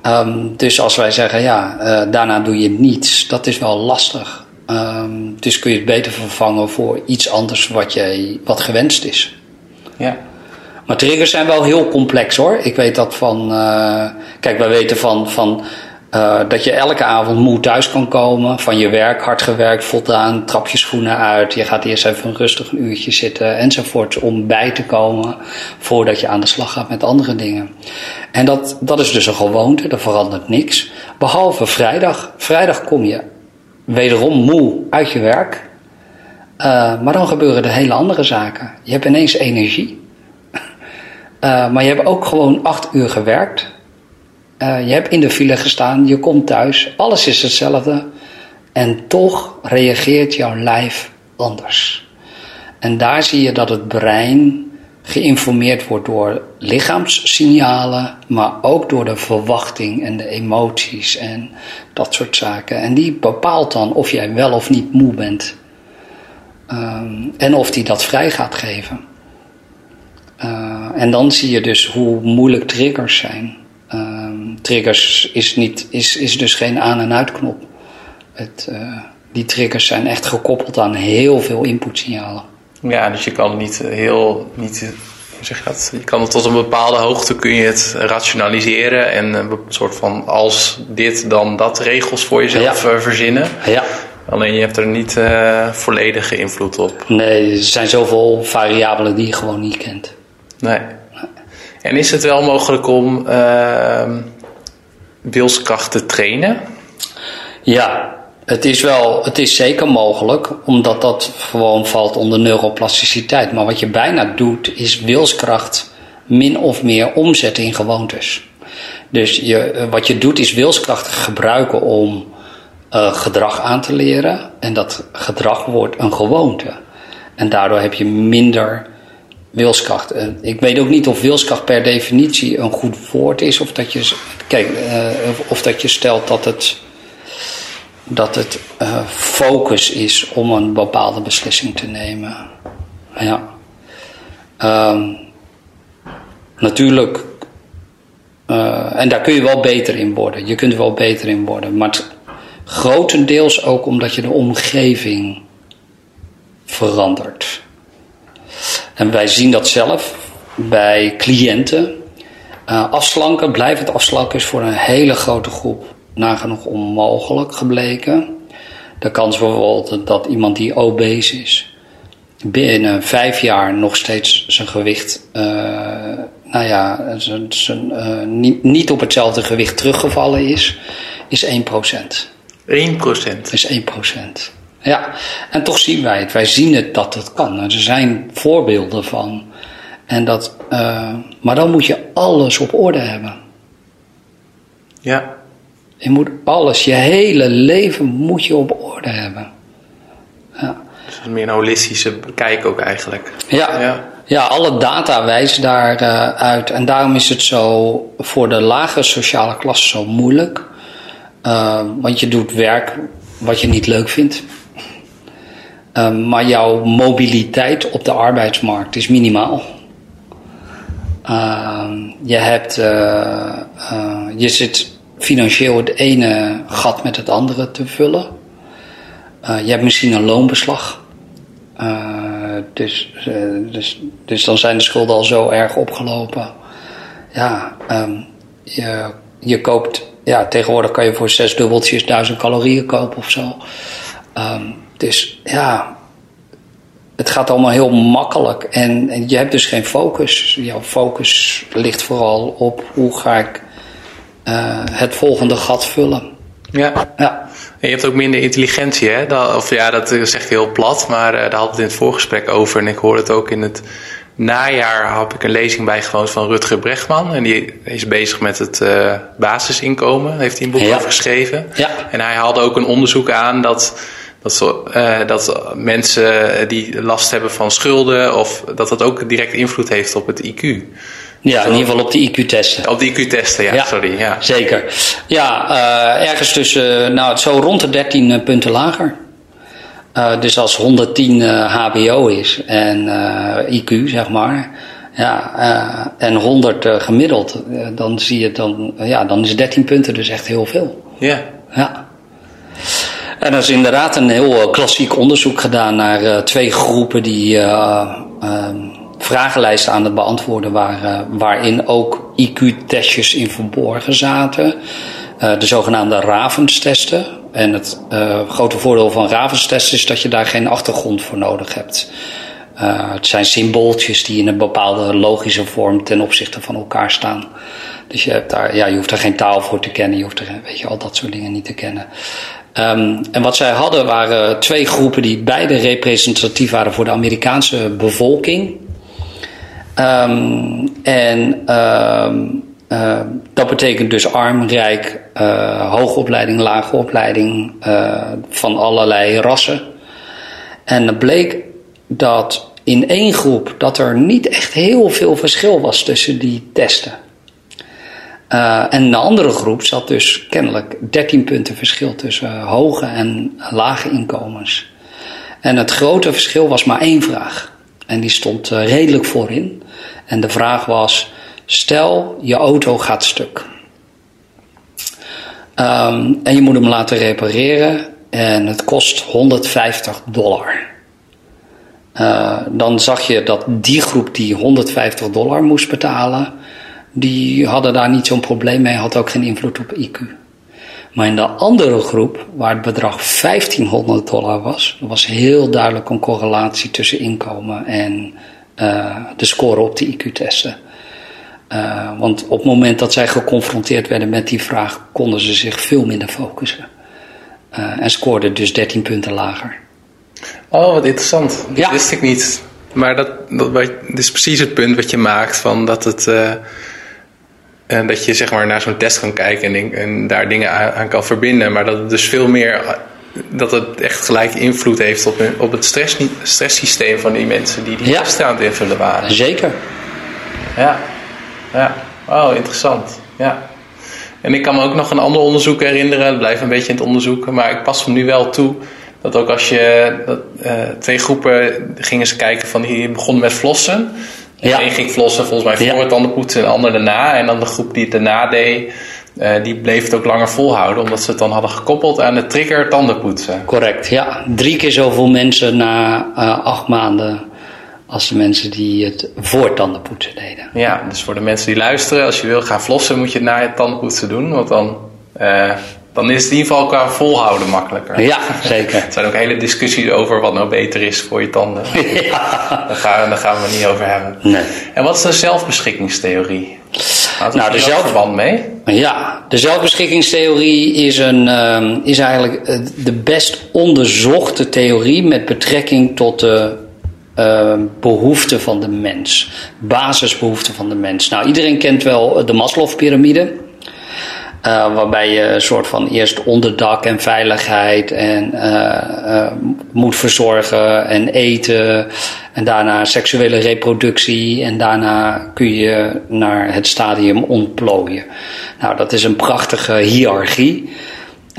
Um, dus als wij zeggen, ja, uh, daarna doe je niets, dat is wel lastig. Um, dus kun je het beter vervangen voor iets anders wat, jij, wat gewenst is. Ja. Maar triggers zijn wel heel complex hoor. Ik weet dat van. Uh, kijk, wij weten van, van uh, dat je elke avond moe thuis kan komen. Van je werk, hard gewerkt, voldaan, trap je schoenen uit. Je gaat eerst even rustig een uurtje zitten enzovoort. Om bij te komen voordat je aan de slag gaat met andere dingen. En dat, dat is dus een gewoonte, er verandert niks. Behalve vrijdag. Vrijdag kom je wederom moe uit je werk. Uh, maar dan gebeuren er hele andere zaken. Je hebt ineens energie. Uh, maar je hebt ook gewoon acht uur gewerkt. Uh, je hebt in de file gestaan, je komt thuis, alles is hetzelfde. En toch reageert jouw lijf anders. En daar zie je dat het brein geïnformeerd wordt door lichaamssignalen, maar ook door de verwachting en de emoties en dat soort zaken. En die bepaalt dan of jij wel of niet moe bent. Um, en of die dat vrij gaat geven. Uh, en dan zie je dus hoe moeilijk triggers zijn. Uh, triggers is, niet, is, is dus geen aan- en uitknop. Het, uh, die triggers zijn echt gekoppeld aan heel veel inputsignalen. Ja, dus je kan niet heel. Niet, zeg je, dat? je kan het tot een bepaalde hoogte kun je het rationaliseren en een soort van als dit dan dat regels voor jezelf ja. verzinnen. Ja. Alleen je hebt er niet uh, volledige invloed op. Nee, er zijn zoveel variabelen die je gewoon niet kent. Nee. En is het wel mogelijk om uh, wilskracht te trainen? Ja, het is, wel, het is zeker mogelijk, omdat dat gewoon valt onder neuroplasticiteit. Maar wat je bijna doet, is wilskracht min of meer omzetten in gewoontes. Dus je, wat je doet, is wilskracht gebruiken om uh, gedrag aan te leren. En dat gedrag wordt een gewoonte. En daardoor heb je minder wilskracht. Uh, ik weet ook niet of wilskracht per definitie een goed woord is. Of dat je, kijk, uh, of dat je stelt dat het, dat het uh, focus is om een bepaalde beslissing te nemen. Ja. Um, natuurlijk. en daar kun je wel beter in worden. Je kunt er wel beter in worden. Maar grotendeels ook omdat je de omgeving verandert. En wij zien dat zelf bij cliënten. Uh, afslanken, blijvend afslanken is voor een hele grote groep nagenoeg onmogelijk gebleken. De kans bijvoorbeeld dat iemand die obese is, binnen vijf jaar nog steeds zijn gewicht, uh, nou ja, zijn, zijn, uh, niet, niet op hetzelfde gewicht teruggevallen is, is 1%. 1 procent. is 1 procent. Ja, en toch zien wij het. Wij zien het dat het kan. Er zijn voorbeelden van. En dat, uh, maar dan moet je alles op orde hebben. Ja. Je moet alles, je hele leven moet je op orde hebben. Ja. Dus meer een holistische kijk ook eigenlijk. Ja, ja. ja alle data wijzen daaruit. Uh, uit. en daarom is het zo voor de lage sociale klasse zo moeilijk. Uh, want je doet werk wat je niet leuk vindt. Uh, maar jouw mobiliteit op de arbeidsmarkt is minimaal. Uh, je, hebt, je zit financieel het ene gat met het andere te vullen. je hebt misschien een loonbeslag. dus, dus, dus dan zijn de schulden al zo erg opgelopen. Ja, um, je, je koopt ja, tegenwoordig kan je voor zes dubbeltjes duizend calorieën kopen of zo. Dus ja, het gaat allemaal heel makkelijk. En, en, je hebt dus geen focus. Jouw focus ligt vooral op hoe ga ik uh, het volgende gat vullen. Ja. ja. En je hebt ook minder intelligentie, hè? Dat, of ja, dat zeg ik heel plat, maar uh, daar hadden we het in het voorgesprek over. En ik hoorde het ook in het najaar heb ik een lezing bijgewoond van Rutger Brechtman. En die is bezig met het uh, basisinkomen. Heeft hij een boek ja. over geschreven. Ja. En hij haalde ook een onderzoek aan dat Dat, zo, uh, dat mensen die last hebben van schulden, of dat dat ook direct invloed heeft op het IQ. Ja, in ieder geval op de IQ-testen. Op de IQ-testen, ja, sorry. Ja. Zeker. Ja, uh, ergens tussen, nou, zo rond de 13 punten lager. Uh, dus als 110 HBO is en IQ, zeg maar, ja, en 100 gemiddeld, dan zie je dan, ja, dan is 13 punten dus echt heel veel. Ja. Ja. En er is inderdaad een heel klassiek onderzoek gedaan naar twee groepen die uh, vragenlijsten aan het beantwoorden waren, waarin ook IQ-testjes in verborgen zaten. De zogenaamde Ravens-testen. En het grote voordeel van Ravens-testen is dat je daar geen achtergrond voor nodig hebt. Het zijn symbooltjes die in een bepaalde logische vorm ten opzichte van elkaar staan. Dus je, hebt daar, ja, je hoeft er geen taal voor te kennen, je hoeft er weet je, al dat soort dingen niet te kennen. Um, en wat zij hadden waren twee groepen die beide representatief waren voor de Amerikaanse bevolking. Um, en um, uh, dat betekent dus arm, rijk, uh, hoge opleiding, lage opleiding uh, van allerlei rassen. En het bleek dat in één groep dat er niet echt heel veel verschil was tussen die testen. Uh, en de andere groep zat dus kennelijk 13 punten verschil tussen hoge en lage inkomens. En het grote verschil was maar één vraag. En die stond uh, redelijk voorin. En de vraag was: stel je auto gaat stuk. Um, en je moet hem laten repareren en het kost 150 dollar. Uh, dan zag je dat die groep die 150 dollar moest betalen, die hadden daar niet zo'n probleem mee, had ook geen invloed op IQ. Maar in de andere groep, waar het bedrag 1500 dollar was, was heel duidelijk een correlatie tussen inkomen en uh, de score op de IQ-testen. Uh, want op het moment dat zij geconfronteerd werden met die vraag, konden ze zich veel minder focussen. Uh, en scoorden dus 13 punten lager. Oh, wat interessant. Dat ja. wist ik niet. Maar dat, dat, dat, is precies het punt wat je maakt van dat het. En dat je zeg maar naar zo'n test kan kijken en, en daar dingen aan, aan, kan verbinden. Maar dat het dus veel meer dat het echt gelijk invloed heeft op, op het stress, stresssysteem van die mensen die die ja. testen aan het invullen waren. Zeker. Ja, ja. Oh, interessant. Ja. En ik kan me ook nog een ander onderzoek herinneren. Het blijft een beetje in het onderzoek. Maar ik pas hem nu wel toe. Dat ook als je dat, uh, twee groepen gingen ze kijken van die begonnen met flossen. Ja. Eén ging flossen volgens mij voor het tandenpoetsen en de ander daarna. En dan de groep die het daarna deed, uh, die bleef het ook langer volhouden, omdat ze het dan hadden gekoppeld aan de trigger tandenpoetsen. Correct, ja. Drie keer zoveel mensen na uh, acht maanden als de mensen die het voor tandenpoetsen deden. Ja, dus voor de mensen die luisteren, als je wil gaan flossen, moet je het na het tandenpoetsen doen, want dan. Uh, dan is het in ieder geval qua volhouden makkelijker. Ja, zeker. er zijn ook hele discussies over wat nou beter is voor je tanden. Ja. Daar, gaan, daar gaan we het niet over hebben. Nee. En wat is de zelfbeschikkingstheorie? Nou, de zelf... verband mee? Ja, de zelfbeschikkingstheorie is, een, uh, is eigenlijk de best onderzochte theorie met betrekking tot de uh, behoeften van de mens. Basisbehoeften van de mens. Nou, iedereen kent wel de Maslow-pyramide. Uh, waarbij je een soort van eerst onderdak en veiligheid en uh, uh, moet verzorgen en eten. En daarna seksuele reproductie. En daarna kun je naar het stadium ontplooien. Nou, dat is een prachtige hiërarchie.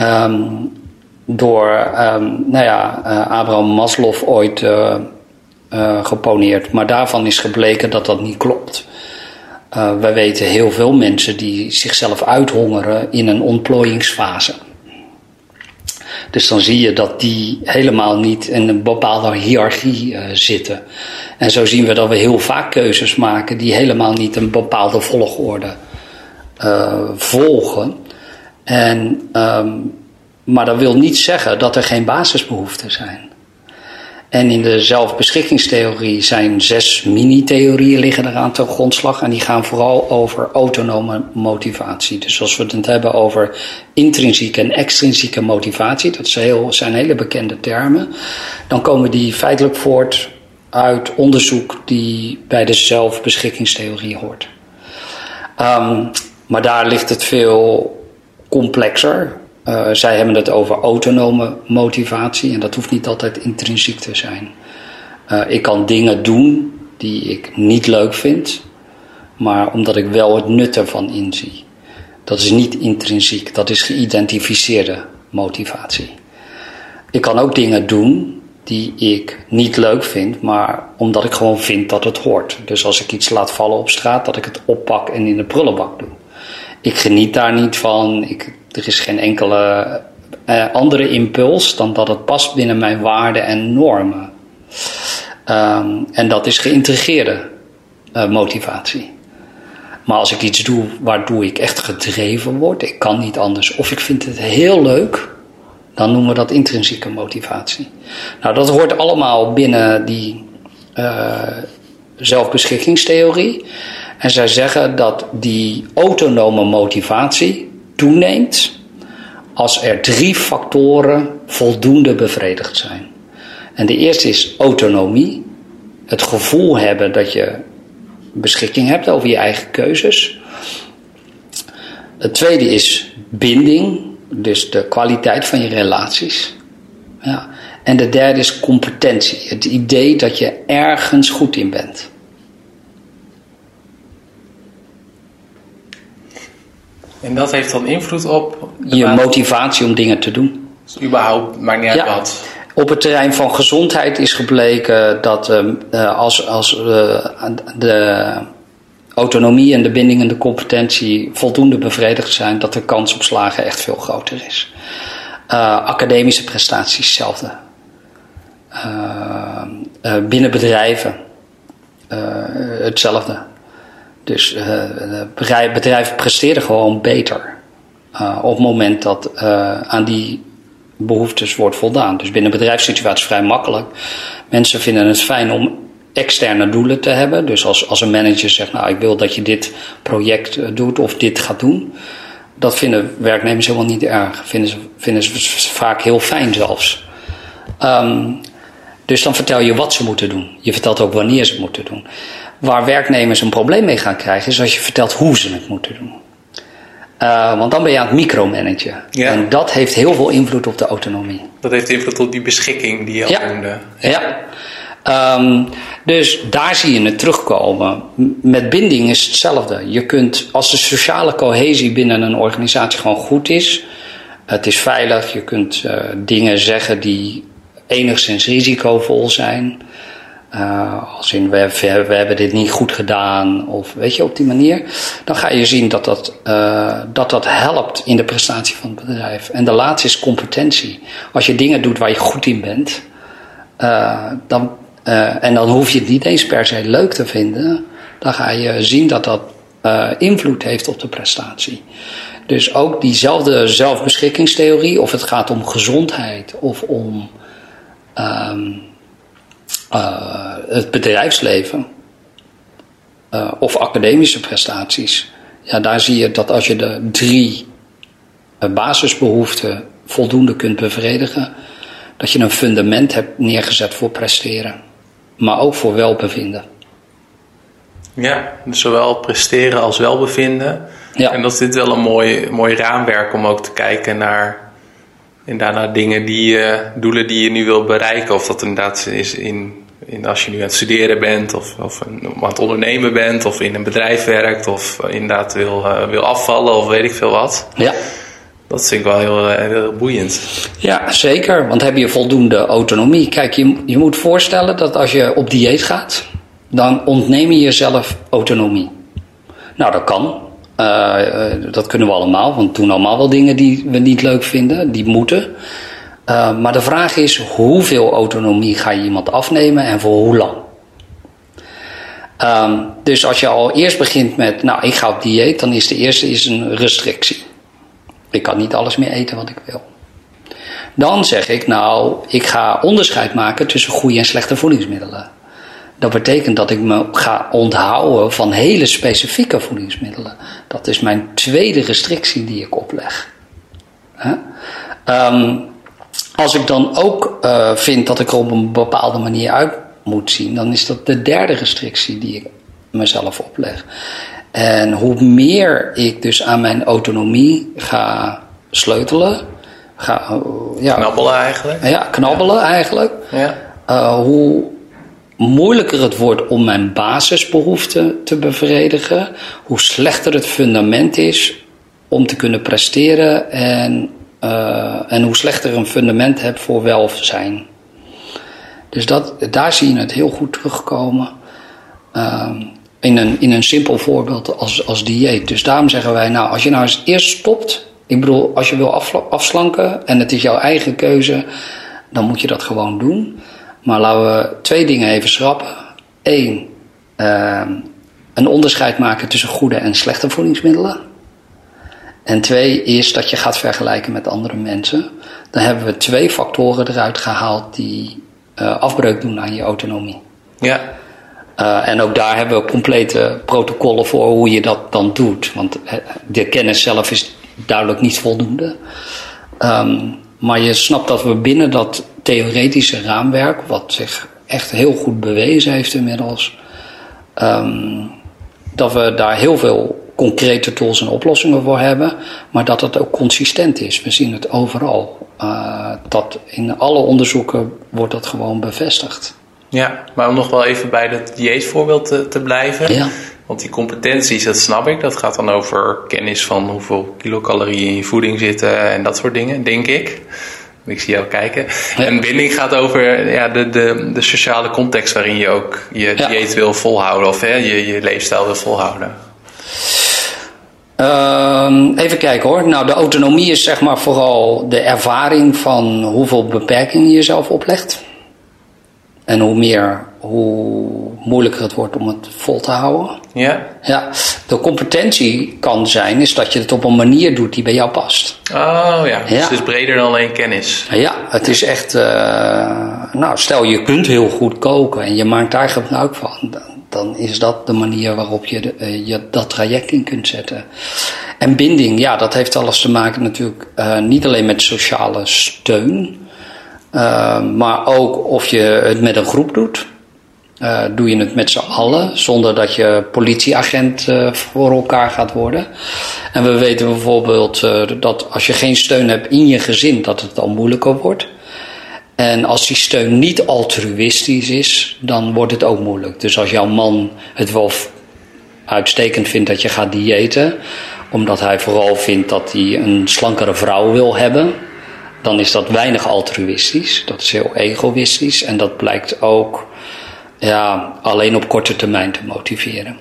Um, door um, nou ja, Abraham Maslow ooit geponeerd. Maar daarvan is gebleken dat dat niet klopt. Uh, wij weten heel veel mensen die zichzelf uithongeren in een ontplooiingsfase. Dus dan zie je dat die helemaal niet in een bepaalde hiërarchie uh, zitten. En zo zien we dat we heel vaak keuzes maken die helemaal niet een bepaalde volgorde uh, volgen. En, um, maar dat wil niet zeggen dat er geen basisbehoeften zijn. En in de zelfbeschikkingstheorie zijn zes mini-theorieën liggen eraan ten grondslag. En die gaan vooral over autonome motivatie. Dus als we het hebben over intrinsieke en extrinsieke motivatie, dat zijn hele bekende termen, dan komen die feitelijk voort uit onderzoek die bij de zelfbeschikkingstheorie hoort. Um, maar daar ligt het veel complexer. Uh, zij hebben het over autonome motivatie en dat hoeft niet altijd intrinsiek te zijn. Uh, ik kan dingen doen die ik niet leuk vind, maar omdat ik wel het nut ervan inzie. Dat is niet intrinsiek, dat is geïdentificeerde motivatie. Ik kan ook dingen doen die ik niet leuk vind, maar omdat ik gewoon vind dat het hoort. Dus als ik iets laat vallen op straat, dat ik het oppak en in de prullenbak doe. Ik geniet daar niet van. Ik, er is geen enkele uh, andere impuls dan dat het past binnen mijn waarden en normen. Um, en dat is geïntegreerde uh, motivatie. Maar als ik iets doe waardoor ik echt gedreven word, ik kan niet anders, of ik vind het heel leuk, dan noemen we dat intrinsieke motivatie. Nou, dat hoort allemaal binnen die uh, zelfbeschikkingstheorie. En zij zeggen dat die autonome motivatie toeneemt als er drie factoren voldoende bevredigd zijn. En de eerste is autonomie. Het gevoel hebben dat je beschikking hebt over je eigen keuzes. Het tweede is binding, dus de kwaliteit van je relaties. Ja. En de derde is competentie, het idee dat je ergens goed in bent. En dat heeft dan invloed op je motivatie om dingen te doen. Dus überhaupt, maakt niet uit ja. wat. Op het terrein van gezondheid is gebleken dat uh, als, als uh, de autonomie en de binding en de competentie voldoende bevredigd zijn, dat de kans op slagen echt veel groter is. Uh, academische prestaties hetzelfde. binnen bedrijven hetzelfde. Dus bedrijven bedrijf presteren gewoon beter. op het moment dat aan die behoeftes wordt voldaan. Dus binnen bedrijfssituaties vrij makkelijk. Mensen vinden het fijn om externe doelen te hebben. Dus als, als een manager zegt, nou ik wil dat je dit project eh, doet of dit gaat doen. Dat vinden werknemers helemaal niet erg. Vinden ze, vinden ze vaak heel fijn zelfs. Um, dus dan vertel je wat ze moeten doen. Je vertelt ook wanneer ze het moeten doen. Waar werknemers een probleem mee gaan krijgen, is als je vertelt hoe ze het moeten doen. Uh, want dan ben je aan het micromanagen. Ja. En dat heeft heel veel invloed op de autonomie. Dat heeft invloed op die beschikking die je al ja. noemde. Ja. Um, dus daar zie je het terugkomen. Met binding is hetzelfde. Je kunt, als de sociale cohesie binnen een organisatie gewoon goed is, het is veilig, je kunt uh, dingen zeggen die enigszins risicovol zijn. Uh, als in we, we, we, hebben dit niet goed gedaan, of weet je, op die manier. Dan ga je zien dat dat, uh, dat dat helpt in de prestatie van het bedrijf. En de laatste is competentie. Als je dingen doet waar je goed in bent, uh, dan, en dan hoef je het niet eens per se leuk te vinden, dan ga je zien dat dat invloed heeft op de prestatie. Dus ook diezelfde zelfbeschikkingstheorie, of het gaat om gezondheid of om. Um, uh, het bedrijfsleven uh, of academische prestaties. Ja, daar zie je dat als je de drie uh, basisbehoeften voldoende kunt bevredigen, dat je een fundament hebt neergezet voor presteren, maar ook voor welbevinden. Ja, dus zowel presteren als welbevinden. Ja. En dat is dit wel een mooi, mooi raamwerk om ook te kijken naar inderdaad naar dingen die, uh, doelen die je nu wil bereiken. Of dat inderdaad is in, in als je nu aan het studeren bent, of, of aan het ondernemen bent, of in een bedrijf werkt, of inderdaad wil, uh, wil afvallen, of weet ik veel wat. Ja. Dat vind ik wel heel, eh, heel boeiend. Ja, zeker. Want heb je voldoende autonomie? Kijk, je, je moet voorstellen dat als je op dieet gaat, dan ontneem je jezelf autonomie. Nou, dat kan. Uh, dat kunnen we allemaal, want we doen allemaal wel dingen die we niet leuk vinden, die moeten. Uh, maar de vraag is, hoeveel autonomie ga je iemand afnemen en voor hoe lang? Um, dus als je al eerst begint met, nou ik ga op dieet, dan is de eerste is een restrictie. Ik kan niet alles meer eten wat ik wil. Dan zeg ik, nou, ik ga onderscheid maken tussen goede en slechte voedingsmiddelen. Dat betekent dat ik me ga onthouden van hele specifieke voedingsmiddelen. Dat is mijn tweede restrictie die ik opleg. Um, als ik dan ook uh, vind dat ik er op een bepaalde manier uit moet zien, dan is dat de derde restrictie die ik mezelf opleg. En hoe meer ik dus aan mijn autonomie ga sleutelen. Ga, ja, Knabbelen eigenlijk. ja, knabbelen eigenlijk. Ja. Uh, hoe moeilijker het wordt om mijn basisbehoeften te bevredigen, hoe slechter het fundament is om te kunnen presteren en, uh, en hoe slechter een fundament heb voor welzijn. Dus dat, daar zie je het heel goed terugkomen. Uh, in, een, in een simpel voorbeeld als, als dieet. Dus daarom zeggen wij, nou, als je nou eens eerst stopt. Ik bedoel, als je wil afslanken en het is jouw eigen keuze, dan moet je dat gewoon doen. Maar laten we twee dingen even schrappen. Eén, uh, een onderscheid maken tussen goede en slechte voedingsmiddelen. En twee is dat je gaat vergelijken met andere mensen. Dan hebben we twee factoren eruit gehaald die uh, afbreuk doen aan je autonomie. Ja. Uh, en ook daar hebben we complete protocollen voor hoe je dat dan doet. Want de kennis zelf is duidelijk niet voldoende. Um, maar je snapt dat we binnen dat theoretische raamwerk, wat zich echt heel goed bewezen heeft inmiddels, um, dat we daar heel veel concrete tools en oplossingen voor hebben, maar dat het ook consistent is. We zien het overal. Uh, dat in alle onderzoeken wordt dat gewoon bevestigd. Ja, maar om nog wel even bij dat dieetvoorbeeld te, te blijven. Ja. Want die competenties, dat snap ik. Dat gaat dan over kennis van hoeveel kilocalorieën in je voeding zitten en dat soort dingen, denk ik. Ik zie jou kijken. Ja. En binding gaat over ja, de, de, de sociale context waarin je ook je Ja. dieet wil volhouden of hè, je, je leefstijl wil volhouden. Ehm, even kijken hoor. Nou, de autonomie is zeg maar vooral de ervaring van hoeveel beperkingen je jezelf oplegt. En hoe meer, hoe moeilijker het wordt om het vol te houden. Ja? Ja, de competentie kan zijn is dat je het op een manier doet die bij jou past. Oh ja, dus het is breder dan alleen kennis. Ja, het is echt. eh, nou, stel je kunt heel goed koken en je maakt daar gebruik van. Dan, is dat de manier waarop je, de, eh, je dat traject in kunt zetten. En binding, ja, dat heeft alles te maken natuurlijk eh, niet alleen met sociale steun. Eh, maar ook of je het met een groep doet. Eh, doe je het met z'n allen, zonder dat je politieagent eh, voor elkaar gaat worden. En we weten bijvoorbeeld dat als je geen steun hebt in je gezin, dat het al moeilijker wordt. En als die steun niet altruïstisch is, dan wordt het ook moeilijk. Dus als jouw man het wel uitstekend vindt dat je gaat diëten, omdat hij vooral vindt dat hij een slankere vrouw wil hebben, dan is dat weinig altruïstisch. Dat is heel egoïstisch en dat blijkt ook ja, alleen op korte termijn te motiveren.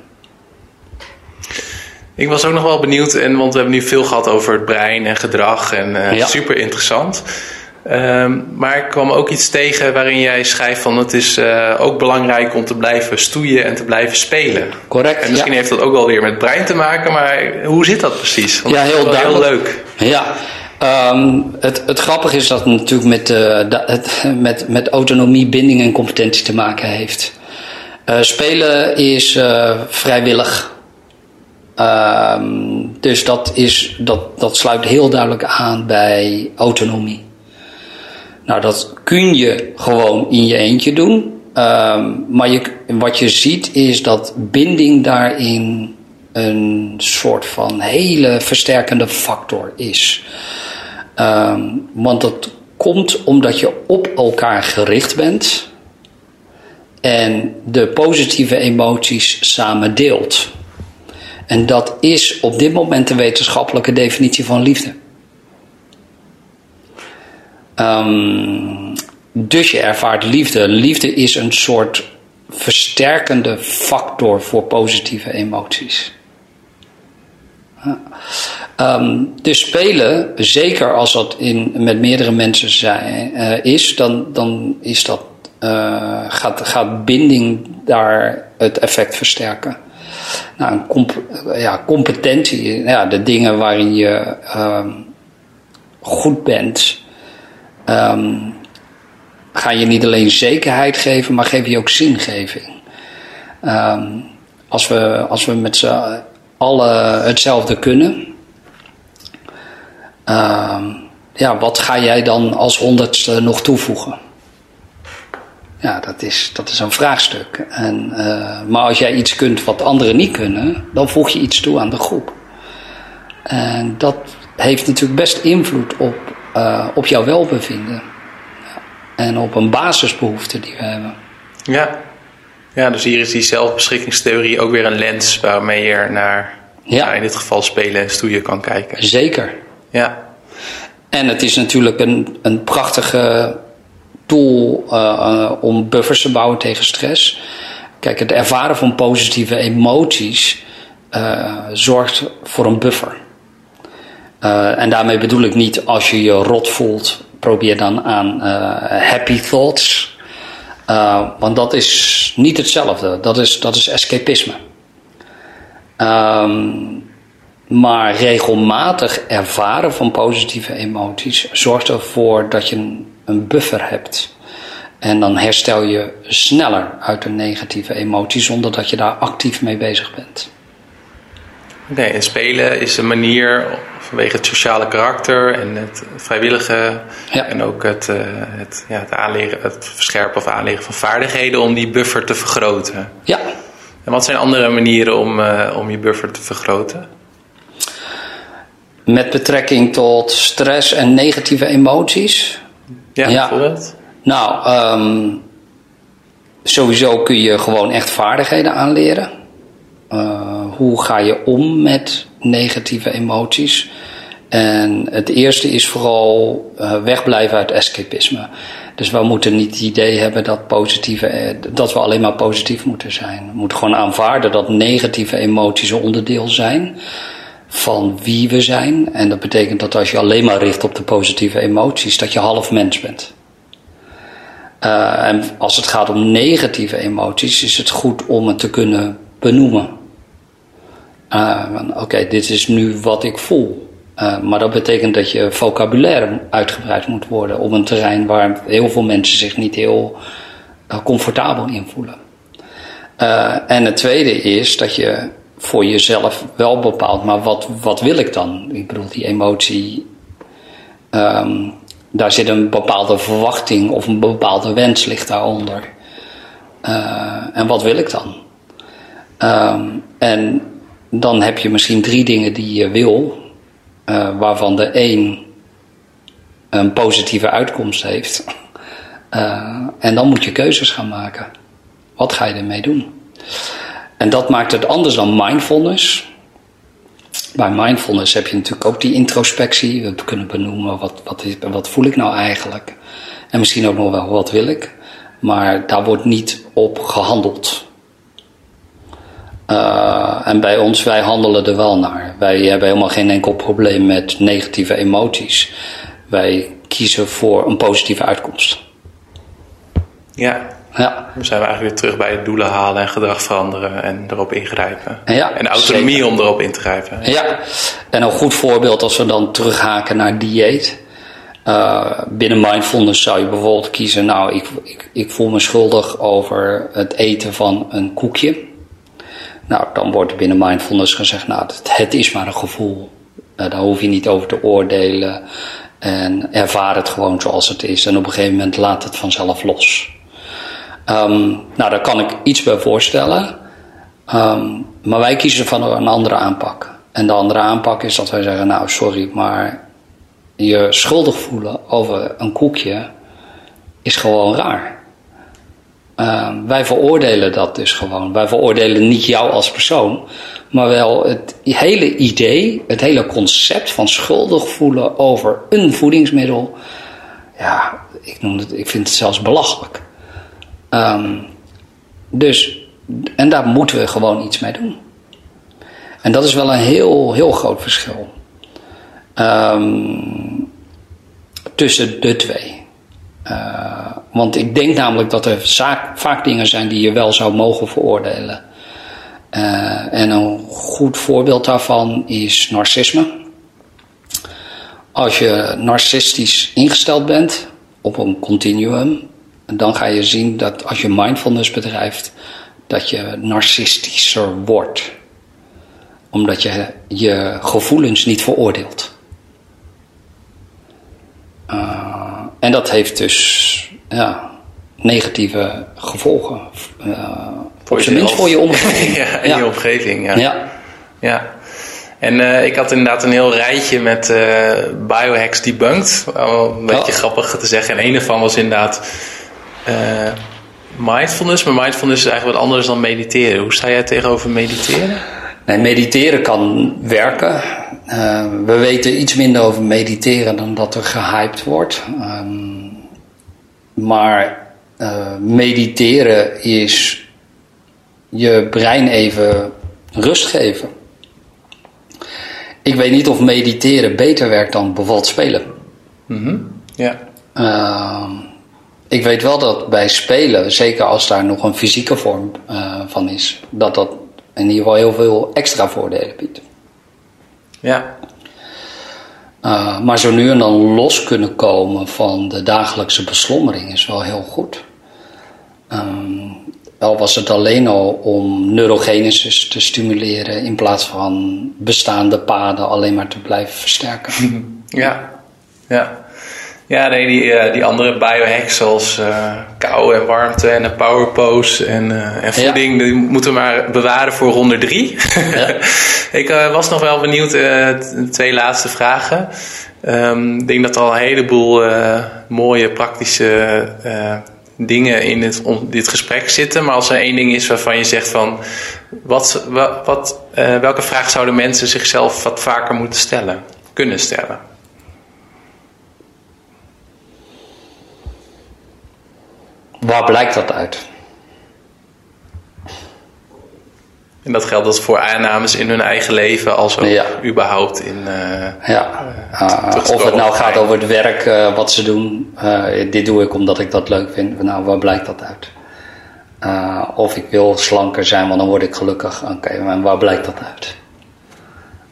Ik was ook nog wel benieuwd, en, want we hebben nu veel gehad over het brein en gedrag en eh, Ja. super interessant. Ehm, maar ik kwam ook iets tegen waarin jij schrijft van het is eh, ook belangrijk om te blijven stoeien en te blijven spelen. Correct, En misschien ja. heeft dat ook wel weer met brein te maken, maar hoe zit dat precies? Want Ja, heel heel leuk. Ja, ehm, het, het grappige is dat het natuurlijk met, eh, met, met autonomie, binding en competentie te maken heeft. Eh, spelen is eh, vrijwillig. Ehm, dus dat, is, dat, dat sluit heel duidelijk aan bij autonomie. Nou, dat kun je gewoon in je eentje doen. Ehm, maar wat je ziet is dat binding daarin een soort van hele versterkende factor is. Ehm, want dat komt omdat je op elkaar gericht bent en de positieve emoties samen deelt. En dat is op dit moment de wetenschappelijke definitie van liefde. Ehm, dus je ervaart liefde. Liefde is een soort versterkende factor voor positieve emoties. Dus spelen, zeker als dat in, met meerdere mensen zijn, eh, is, dan, dan is dat, eh, gaat, gaat binding daar het effect versterken. Nou, comp- ja, competentie, ja, de dingen waarin je ehm, goed bent, ehm, ga je niet alleen zekerheid geven, maar geef je ook zingeving. Als, we, als we met z'n allen hetzelfde kunnen, ehm, ja, wat ga jij dan als honderdste nog toevoegen? Ja, dat is, dat is een vraagstuk. En, eh, maar als jij iets kunt wat anderen niet kunnen, dan voeg je iets toe aan de groep. En dat, heeft natuurlijk best invloed op, uh, op jouw welbevinden. En op een basisbehoefte die we hebben. Ja. Ja, dus hier is die zelfbeschikkingstheorie ook weer een lens waarmee je naar, ja. in dit geval spelen en stoeien kan kijken. Zeker. Ja. En het is natuurlijk een, een prachtige tool uh, om buffers te bouwen tegen stress. Kijk, het ervaren van positieve emoties uh, zorgt voor een buffer. Uh, en daarmee bedoel ik niet als je je rot voelt, probeer dan aan happy thoughts. Want dat is niet hetzelfde. Dat is, dat is escapisme. Um, maar regelmatig ervaren van positieve emoties zorgt ervoor dat je een, een buffer hebt. En dan herstel je sneller uit een negatieve emotie zonder dat je daar actief mee bezig bent. Oké, en spelen is een manier vanwege het sociale karakter en het vrijwillige en ook het, uh, het, ja, het, aanleren, het verscherpen of aanleren van vaardigheden om die buffer te vergroten. Ja. En wat zijn andere manieren om, uh, om je buffer te vergroten? Met betrekking tot stress en negatieve emoties. Ja, ja. bijvoorbeeld. Nou, um, sowieso kun je gewoon echt vaardigheden aanleren. Uh, hoe ga je om met negatieve emoties? En het eerste is vooral uh, wegblijven uit escapisme. Dus we moeten niet het idee hebben dat, positieve, eh, dat we alleen maar positief moeten zijn. We moeten gewoon aanvaarden dat negatieve emoties een onderdeel zijn van wie we zijn. En dat betekent dat als je alleen maar richt op de positieve emoties, dat je half mens bent. Uh, en als het gaat om negatieve emoties, is het goed om het te kunnen benoemen. Uh, Oké, dit is nu wat ik voel. Uh, maar dat betekent dat je vocabulaire uitgebreid moet worden op een terrein waar heel veel mensen zich niet heel comfortabel in voelen. en het tweede is dat je voor jezelf wel bepaalt, maar wat, wat wil ik dan? Ik bedoel, die emotie, um, daar zit een bepaalde verwachting of een bepaalde wens ligt daaronder. En wat wil ik dan? Um, en dan heb je misschien drie dingen die je wil, uh, waarvan de één een positieve uitkomst heeft. Uh, en dan moet je keuzes gaan maken. Wat ga je ermee doen? En dat maakt het anders dan mindfulness. Bij mindfulness heb je natuurlijk ook die introspectie. We kunnen benoemen wat, wat, is, wat voel ik nou eigenlijk. En misschien ook nog wel wat wil ik. Maar daar wordt niet op gehandeld. Uh, en bij ons, wij handelen er wel naar. Wij hebben helemaal geen enkel probleem met negatieve emoties. Wij kiezen voor een positieve uitkomst. Ja, ja. Dan zijn we eigenlijk weer terug bij het doelen halen en gedrag veranderen en erop ingrijpen. Ja, en autonomie om erop in te grijpen. Ja, en een goed voorbeeld als we dan terughaken naar dieet. Uh, binnen mindfulness zou je bijvoorbeeld kiezen, nou, ik, ik, ik voel me schuldig over het eten van een koekje. Nou, dan wordt binnen mindfulness gezegd, nou, het, is maar een gevoel. Uh, daar hoef je niet over te oordelen. En ervaar het gewoon zoals het is. En op een gegeven moment laat het vanzelf los. Um, nou, daar kan ik iets bij voorstellen. Um, maar wij kiezen van een andere aanpak. En de andere aanpak is dat wij zeggen: Nou, sorry, maar je schuldig voelen over een koekje is gewoon raar. Um, wij veroordelen dat dus gewoon. Wij veroordelen niet jou als persoon, maar wel het hele idee, het hele concept van schuldig voelen over een voedingsmiddel. Ja, ik, noem het, ik vind het zelfs belachelijk. Um, dus, en daar moeten we gewoon iets mee doen. En dat is wel een heel, heel groot verschil. Um, tussen de twee. Uh, want ik denk namelijk dat er zaak, vaak dingen zijn die je wel zou mogen veroordelen. Uh, en een goed voorbeeld daarvan is narcisme. Als je narcistisch ingesteld bent op een continuum, dan ga je zien dat als je mindfulness bedrijft, dat je narcistischer wordt. Omdat je je gevoelens niet veroordeelt. Uh, en dat heeft dus ja, negatieve gevolgen. Uh, voor, je voor je omgeving. ja, in je omgeving, ja. ja. ja. En uh, ik had inderdaad een heel rijtje met uh, biohacks debunked. Een beetje oh. grappig te zeggen. En een ervan was inderdaad uh, mindfulness. Maar mindfulness is eigenlijk wat anders dan mediteren. Hoe sta jij tegenover mediteren? Nee, mediteren kan werken. We weten iets minder over mediteren dan dat er gehyped wordt. Um, maar mediteren is je brein even rust geven. Ik weet niet of mediteren beter werkt dan bijvoorbeeld spelen. Mm Ja. Uh, ik weet wel dat bij spelen, zeker als daar nog een fysieke vorm uh, van is, dat dat in ieder geval heel veel extra voordelen biedt. Ja. Uh, maar zo nu en dan los kunnen komen van de dagelijkse beslommering is wel heel goed. Um, al was het alleen al om neurogenesis te stimuleren in plaats van bestaande paden alleen maar te blijven versterken. Ja, ja. Ja, nee, die, uh, die andere biohacks zoals uh, kou en warmte en een power pose en, uh, en voeding, ja. die moeten we maar bewaren voor ronde drie. Ja. ik was nog wel benieuwd, de twee laatste vragen. Um, ik denk dat er al een heleboel mooie praktische dingen in dit, dit gesprek zitten. Maar als er één ding is waarvan je zegt van... Wat, wat, uh, welke vraag zouden mensen zichzelf wat vaker moeten stellen? Kunnen stellen? Waar blijkt dat uit? En dat geldt dus voor aannames in hun eigen leven, als ook ja. überhaupt in. Uh, ja, uh, of het nou gaat over het werk uh, wat ze doen. dit doe ik omdat ik dat leuk vind. Nou, waar blijkt dat uit? of ik wil slanker zijn, want dan word ik gelukkig. Oké, okay, maar waar blijkt dat uit?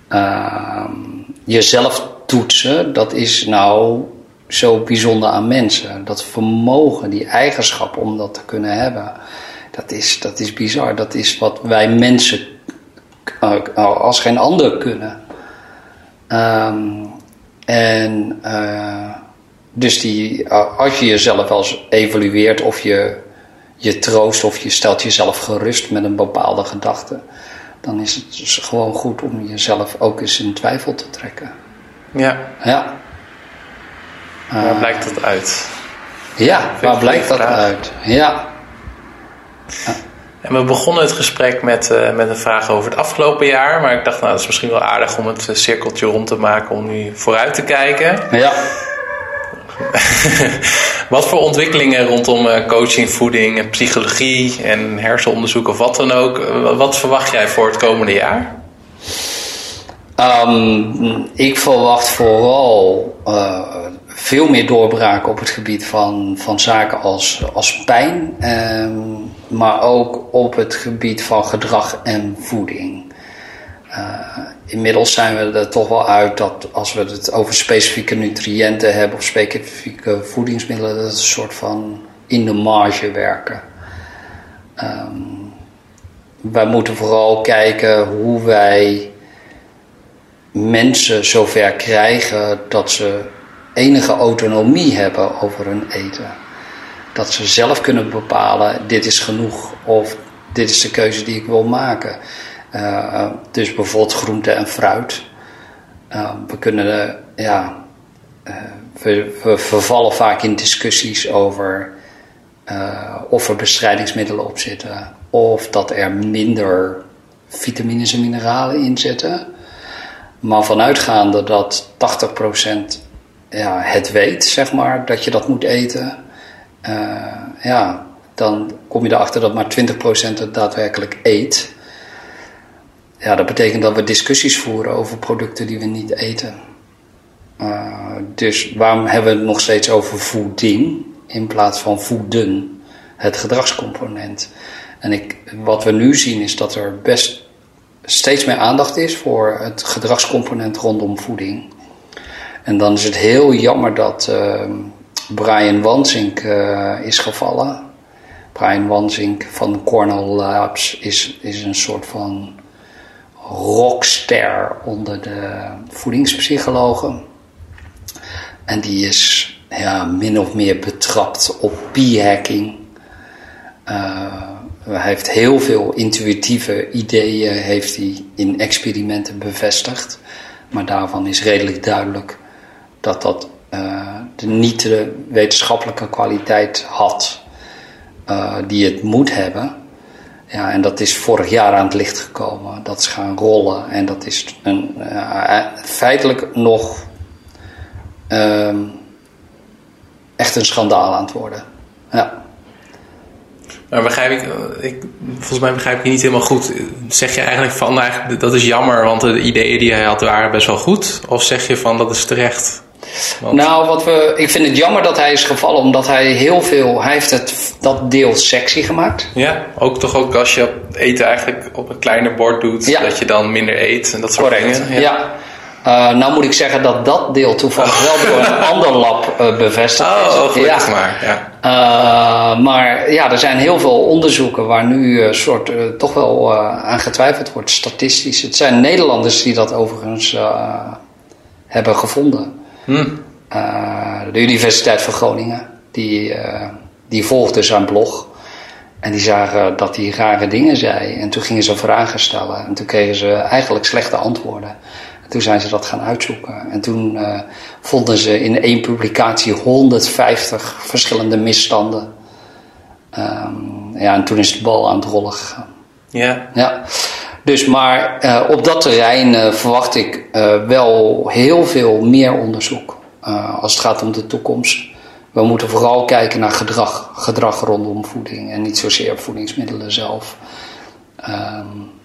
Ehm, jezelf toetsen, dat is nou zo bijzonder aan mensen. Dat vermogen, die eigenschap om dat te kunnen hebben. Dat is, dat is bizar. Dat is wat wij mensen uh, als geen ander kunnen. Um, en uh, dus die, als je jezelf als evalueert of je je troost of je stelt jezelf gerust met een bepaalde gedachte, dan is het dus gewoon goed om jezelf ook eens in twijfel te trekken. Ja. Ja. Waar uh, blijkt dat uit? Ja, waar blijkt dat uit? Ja. En we begonnen het gesprek met, uh, met een vraag over het afgelopen jaar. Maar ik dacht, nou, dat is misschien wel aardig om het cirkeltje rond te maken om nu vooruit te kijken. Ja. wat voor ontwikkelingen rondom coaching, voeding en psychologie en hersenonderzoek of wat dan ook, wat verwacht jij voor het komende jaar? Um, ik verwacht vooral veel meer doorbraken op het gebied van, van zaken als, als pijn, um, maar ook op het gebied van gedrag en voeding. Uh, inmiddels zijn we er toch wel uit dat als we het over specifieke nutriënten hebben of specifieke voedingsmiddelen, dat het een soort van in de marge werken. Um, wij moeten vooral kijken hoe wij mensen zover krijgen dat ze enige autonomie hebben over hun eten. Dat ze zelf kunnen bepalen: dit is genoeg of dit is de keuze die ik wil maken. Uh, dus bijvoorbeeld groente en fruit. Uh, we kunnen, ja, we, we, vervallen vaak in discussies over of er bestrijdingsmiddelen op zitten, of dat er minder vitamines en mineralen in zitten. Maar vanuitgaande dat 80% ja, het weet, zeg maar, dat je dat moet eten, uh, ja, dan kom je erachter dat maar 20% het daadwerkelijk eet. Ja, dat betekent dat we discussies voeren over producten die we niet eten. Uh, dus waarom hebben we het nog steeds over voeding in plaats van voeden, het gedragscomponent? En ik, wat we nu zien is dat er best steeds meer aandacht is voor het gedragscomponent rondom voeding. En dan is het heel jammer dat uh, Brian Wansink uh, is gevallen. Brian Wansink van Cornell Labs is, is een soort van rockster onder de voedingspsychologen. En die is ja, min of meer betrapt op p-hacking. Uh, hij heeft heel veel intuïtieve ideeën heeft hij in experimenten bevestigd. Maar daarvan is redelijk duidelijk dat dat uh, de niet de wetenschappelijke kwaliteit had uh, die het moet hebben. Ja, en dat is vorig jaar aan het licht gekomen. Dat is gaan rollen. En dat is een, uh, feitelijk nog ehm, echt een schandaal aan het worden. Ja. Maar begrijp ik, ik, volgens mij begrijp ik je niet helemaal goed. Zeg je eigenlijk van, eigenlijk, dat is jammer, want de ideeën die hij had waren best wel goed? Of zeg je van, dat is terecht? Want... Nou, wat we, ik vind het jammer dat hij is gevallen, omdat hij heel veel, hij heeft het, dat deel sexy gemaakt. Ja, ook toch ook als je eten eigenlijk op een kleiner bord doet, ja. dat je dan minder eet en dat soort Correct. dingen. Ja. ja. Uh, nou moet ik zeggen dat dat deel toevallig wel door een ander lab uh, bevestigd oh, is. Oh, gelukkig ja. maar. Ja. Uh, maar ja, er zijn heel veel onderzoeken waar nu soort, toch wel aan getwijfeld wordt, statistisch. Het zijn Nederlanders die dat overigens hebben gevonden. Hmm. de Universiteit van Groningen, die, die volgde zijn blog. En die zagen dat hij rare dingen zei. En toen gingen ze vragen stellen. En toen kregen ze eigenlijk slechte antwoorden. En toen zijn ze dat gaan uitzoeken. En toen uh, vonden ze in één publicatie 150 verschillende misstanden. Um, ja, en toen is de bal aan het rollen gegaan. Ja. Ja. Dus maar uh, op dat terrein uh, verwacht ik wel heel veel meer onderzoek. als het gaat om de toekomst. We moeten vooral kijken naar gedrag. Gedrag rondom voeding. En niet zozeer voedingsmiddelen zelf. Um,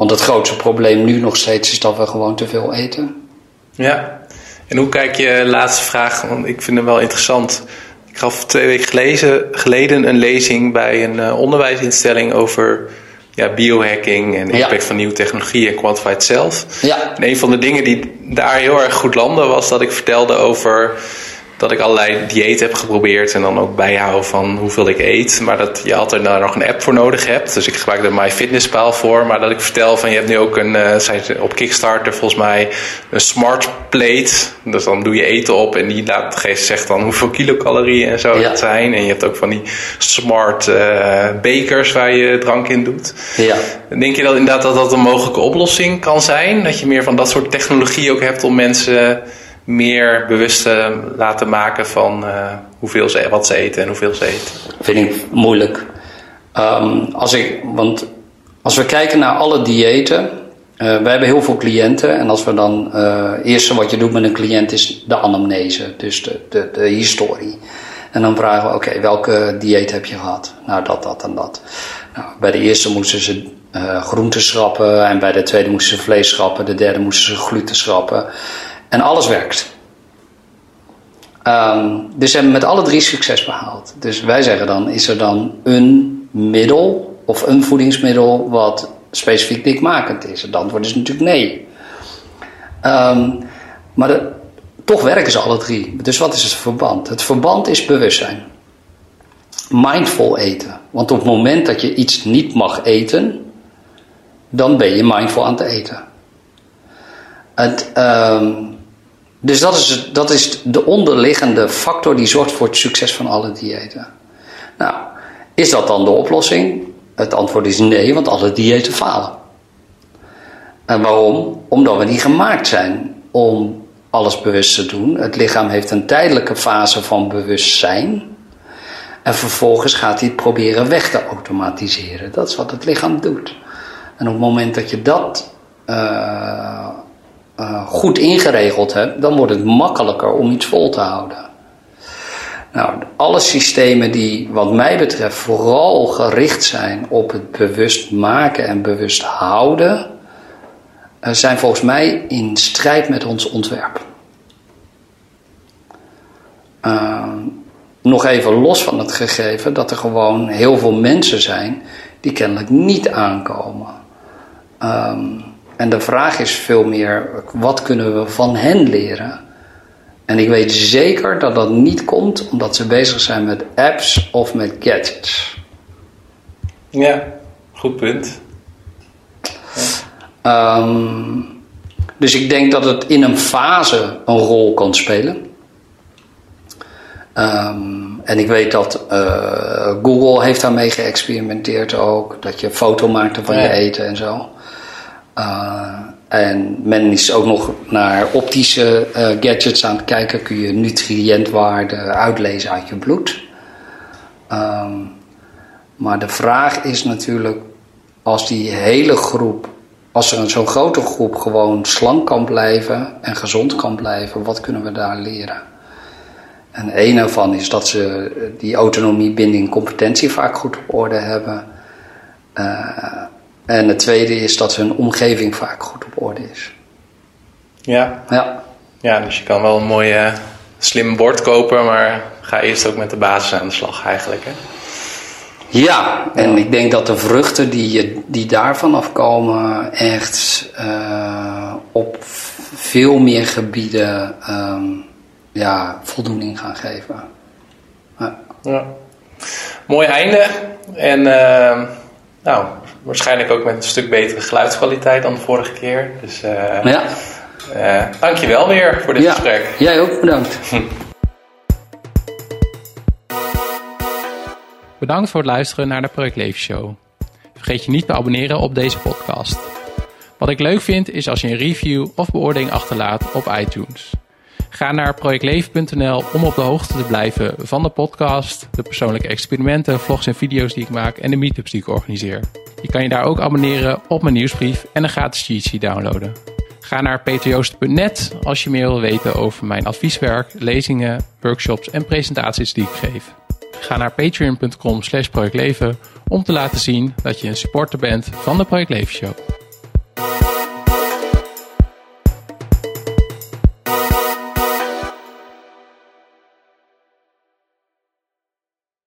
want het grootste probleem nu nog steeds is dat we gewoon te veel eten. Ja. En hoe kijk je, laatste vraag, want ik vind hem wel interessant. Ik gaf twee weken geleden, geleden een lezing bij een uh, onderwijsinstelling over ja, biohacking en impact ja. van nieuwe technologie en quantified self. Ja. En een van de dingen die daar heel erg goed landde was dat ik vertelde over dat ik allerlei dieet heb geprobeerd en dan ook bijhouden van hoeveel ik eet. Maar dat je altijd daar nog een app voor nodig hebt. Dus ik gebruik er MyFitnessPal voor. Maar dat ik vertel van je hebt nu ook een, uh, op Kickstarter volgens mij, een smart plate. Dus dan doe je eten op en die laat, geeft, zegt dan hoeveel kilocalorieën en zo Ja. dat zijn. En je hebt ook van die smart uh, bekers waar je drank in doet. Ja. Denk je dat inderdaad dat dat een mogelijke oplossing kan zijn? Dat je meer van dat soort technologie ook hebt om mensen meer bewust te laten maken van uh, hoeveel ze, wat ze eten en hoeveel ze eten? Vind ik moeilijk. Um, als ik, want als we kijken naar alle diëten, uh, wij hebben heel veel cliënten en als we dan, uh, het eerste wat je doet met een cliënt is de anamnese, dus de, de, de historie. En dan vragen we, oké, welke dieet heb je gehad? Nou, dat, dat en dat. Nou, bij de eerste moesten ze uh, groenten schrappen en bij de tweede moesten ze vlees schrappen, de derde moesten ze gluten schrappen. En alles werkt. Um, dus ze hebben met alle drie succes behaald. Dus wij zeggen dan, is er dan een middel of een voedingsmiddel wat specifiek dikmakend is? Het antwoord is natuurlijk nee. Um, maar toch werken ze alle drie. Dus wat is het verband? Het verband is bewustzijn. Mindful eten. Want op het moment dat je iets niet mag eten, dan ben je mindful aan het eten. Het, um, dus dat is, dat is de onderliggende factor die zorgt voor het succes van alle diëten. Nou, is dat dan de oplossing? Het antwoord is nee, want alle diëten falen. En waarom? Omdat we niet gemaakt zijn om alles bewust te doen. Het lichaam heeft een tijdelijke fase van bewustzijn. En vervolgens gaat hij het proberen weg te automatiseren. Dat is wat het lichaam doet. En op het moment dat je dat uh, uh, goed ingeregeld hebt, dan wordt het makkelijker om iets vol te houden. Nou, alle systemen die, wat mij betreft, vooral gericht zijn op het bewust maken en bewust houden, uh, zijn volgens mij in strijd met ons ontwerp. Uh, nog even los van het gegeven dat er gewoon heel veel mensen zijn die kennelijk niet aankomen. Um, en de vraag is veel meer, wat kunnen we van hen leren? En ik weet zeker dat dat niet komt omdat ze bezig zijn met apps of met gadgets. Ja, goed punt. Ja. Um, dus ik denk dat het in een fase een rol kan spelen. Um, en ik weet dat uh, Google heeft daarmee geëxperimenteerd ook. Dat je foto maakte van Ja. je eten en zo. Uh, en men is ook nog naar optische uh, gadgets aan het kijken. Kun je nutriëntwaarde uitlezen uit je bloed. Um, maar de vraag is natuurlijk, als die hele groep, als er zo'n grote groep gewoon slank kan blijven en gezond kan blijven, wat kunnen we daar leren? En een ervan is dat ze die autonomie, binding, competentie vaak goed op orde hebben. Uh, en het tweede is dat hun omgeving vaak goed op orde is. Ja. Ja. Ja, dus je kan wel een mooi uh, slim bord kopen, maar ga eerst ook met de basis aan de slag eigenlijk. Hè? Ja, en ik denk dat de vruchten die, die daarvan afkomen echt uh, op veel meer gebieden um, ja, voldoening gaan geven. Ja. ja. Mooi einde. En uh, nou, waarschijnlijk ook met een stuk betere geluidskwaliteit dan de vorige keer. Dus uh, ja. uh, dankjewel weer voor dit ja. gesprek. Jij ook bedankt. Bedankt voor het luisteren naar de Projectleven Show. Vergeet je niet te abonneren op deze podcast. Wat ik leuk vind is als je een review of beoordeling achterlaat op iTunes. Ga naar projectleven.nl om op de hoogte te blijven van de podcast, de persoonlijke experimenten, vlogs en video's die ik maak en de meetups die ik organiseer. Je kan je daar ook abonneren op mijn nieuwsbrief en een gratis cheat sheet downloaden. Ga naar peterjoost.net als je meer wil weten over mijn advieswerk, lezingen, workshops en presentaties die ik geef. Ga naar patreon.com slash projectleven om te laten zien dat je een supporter bent van de Project Leven Show.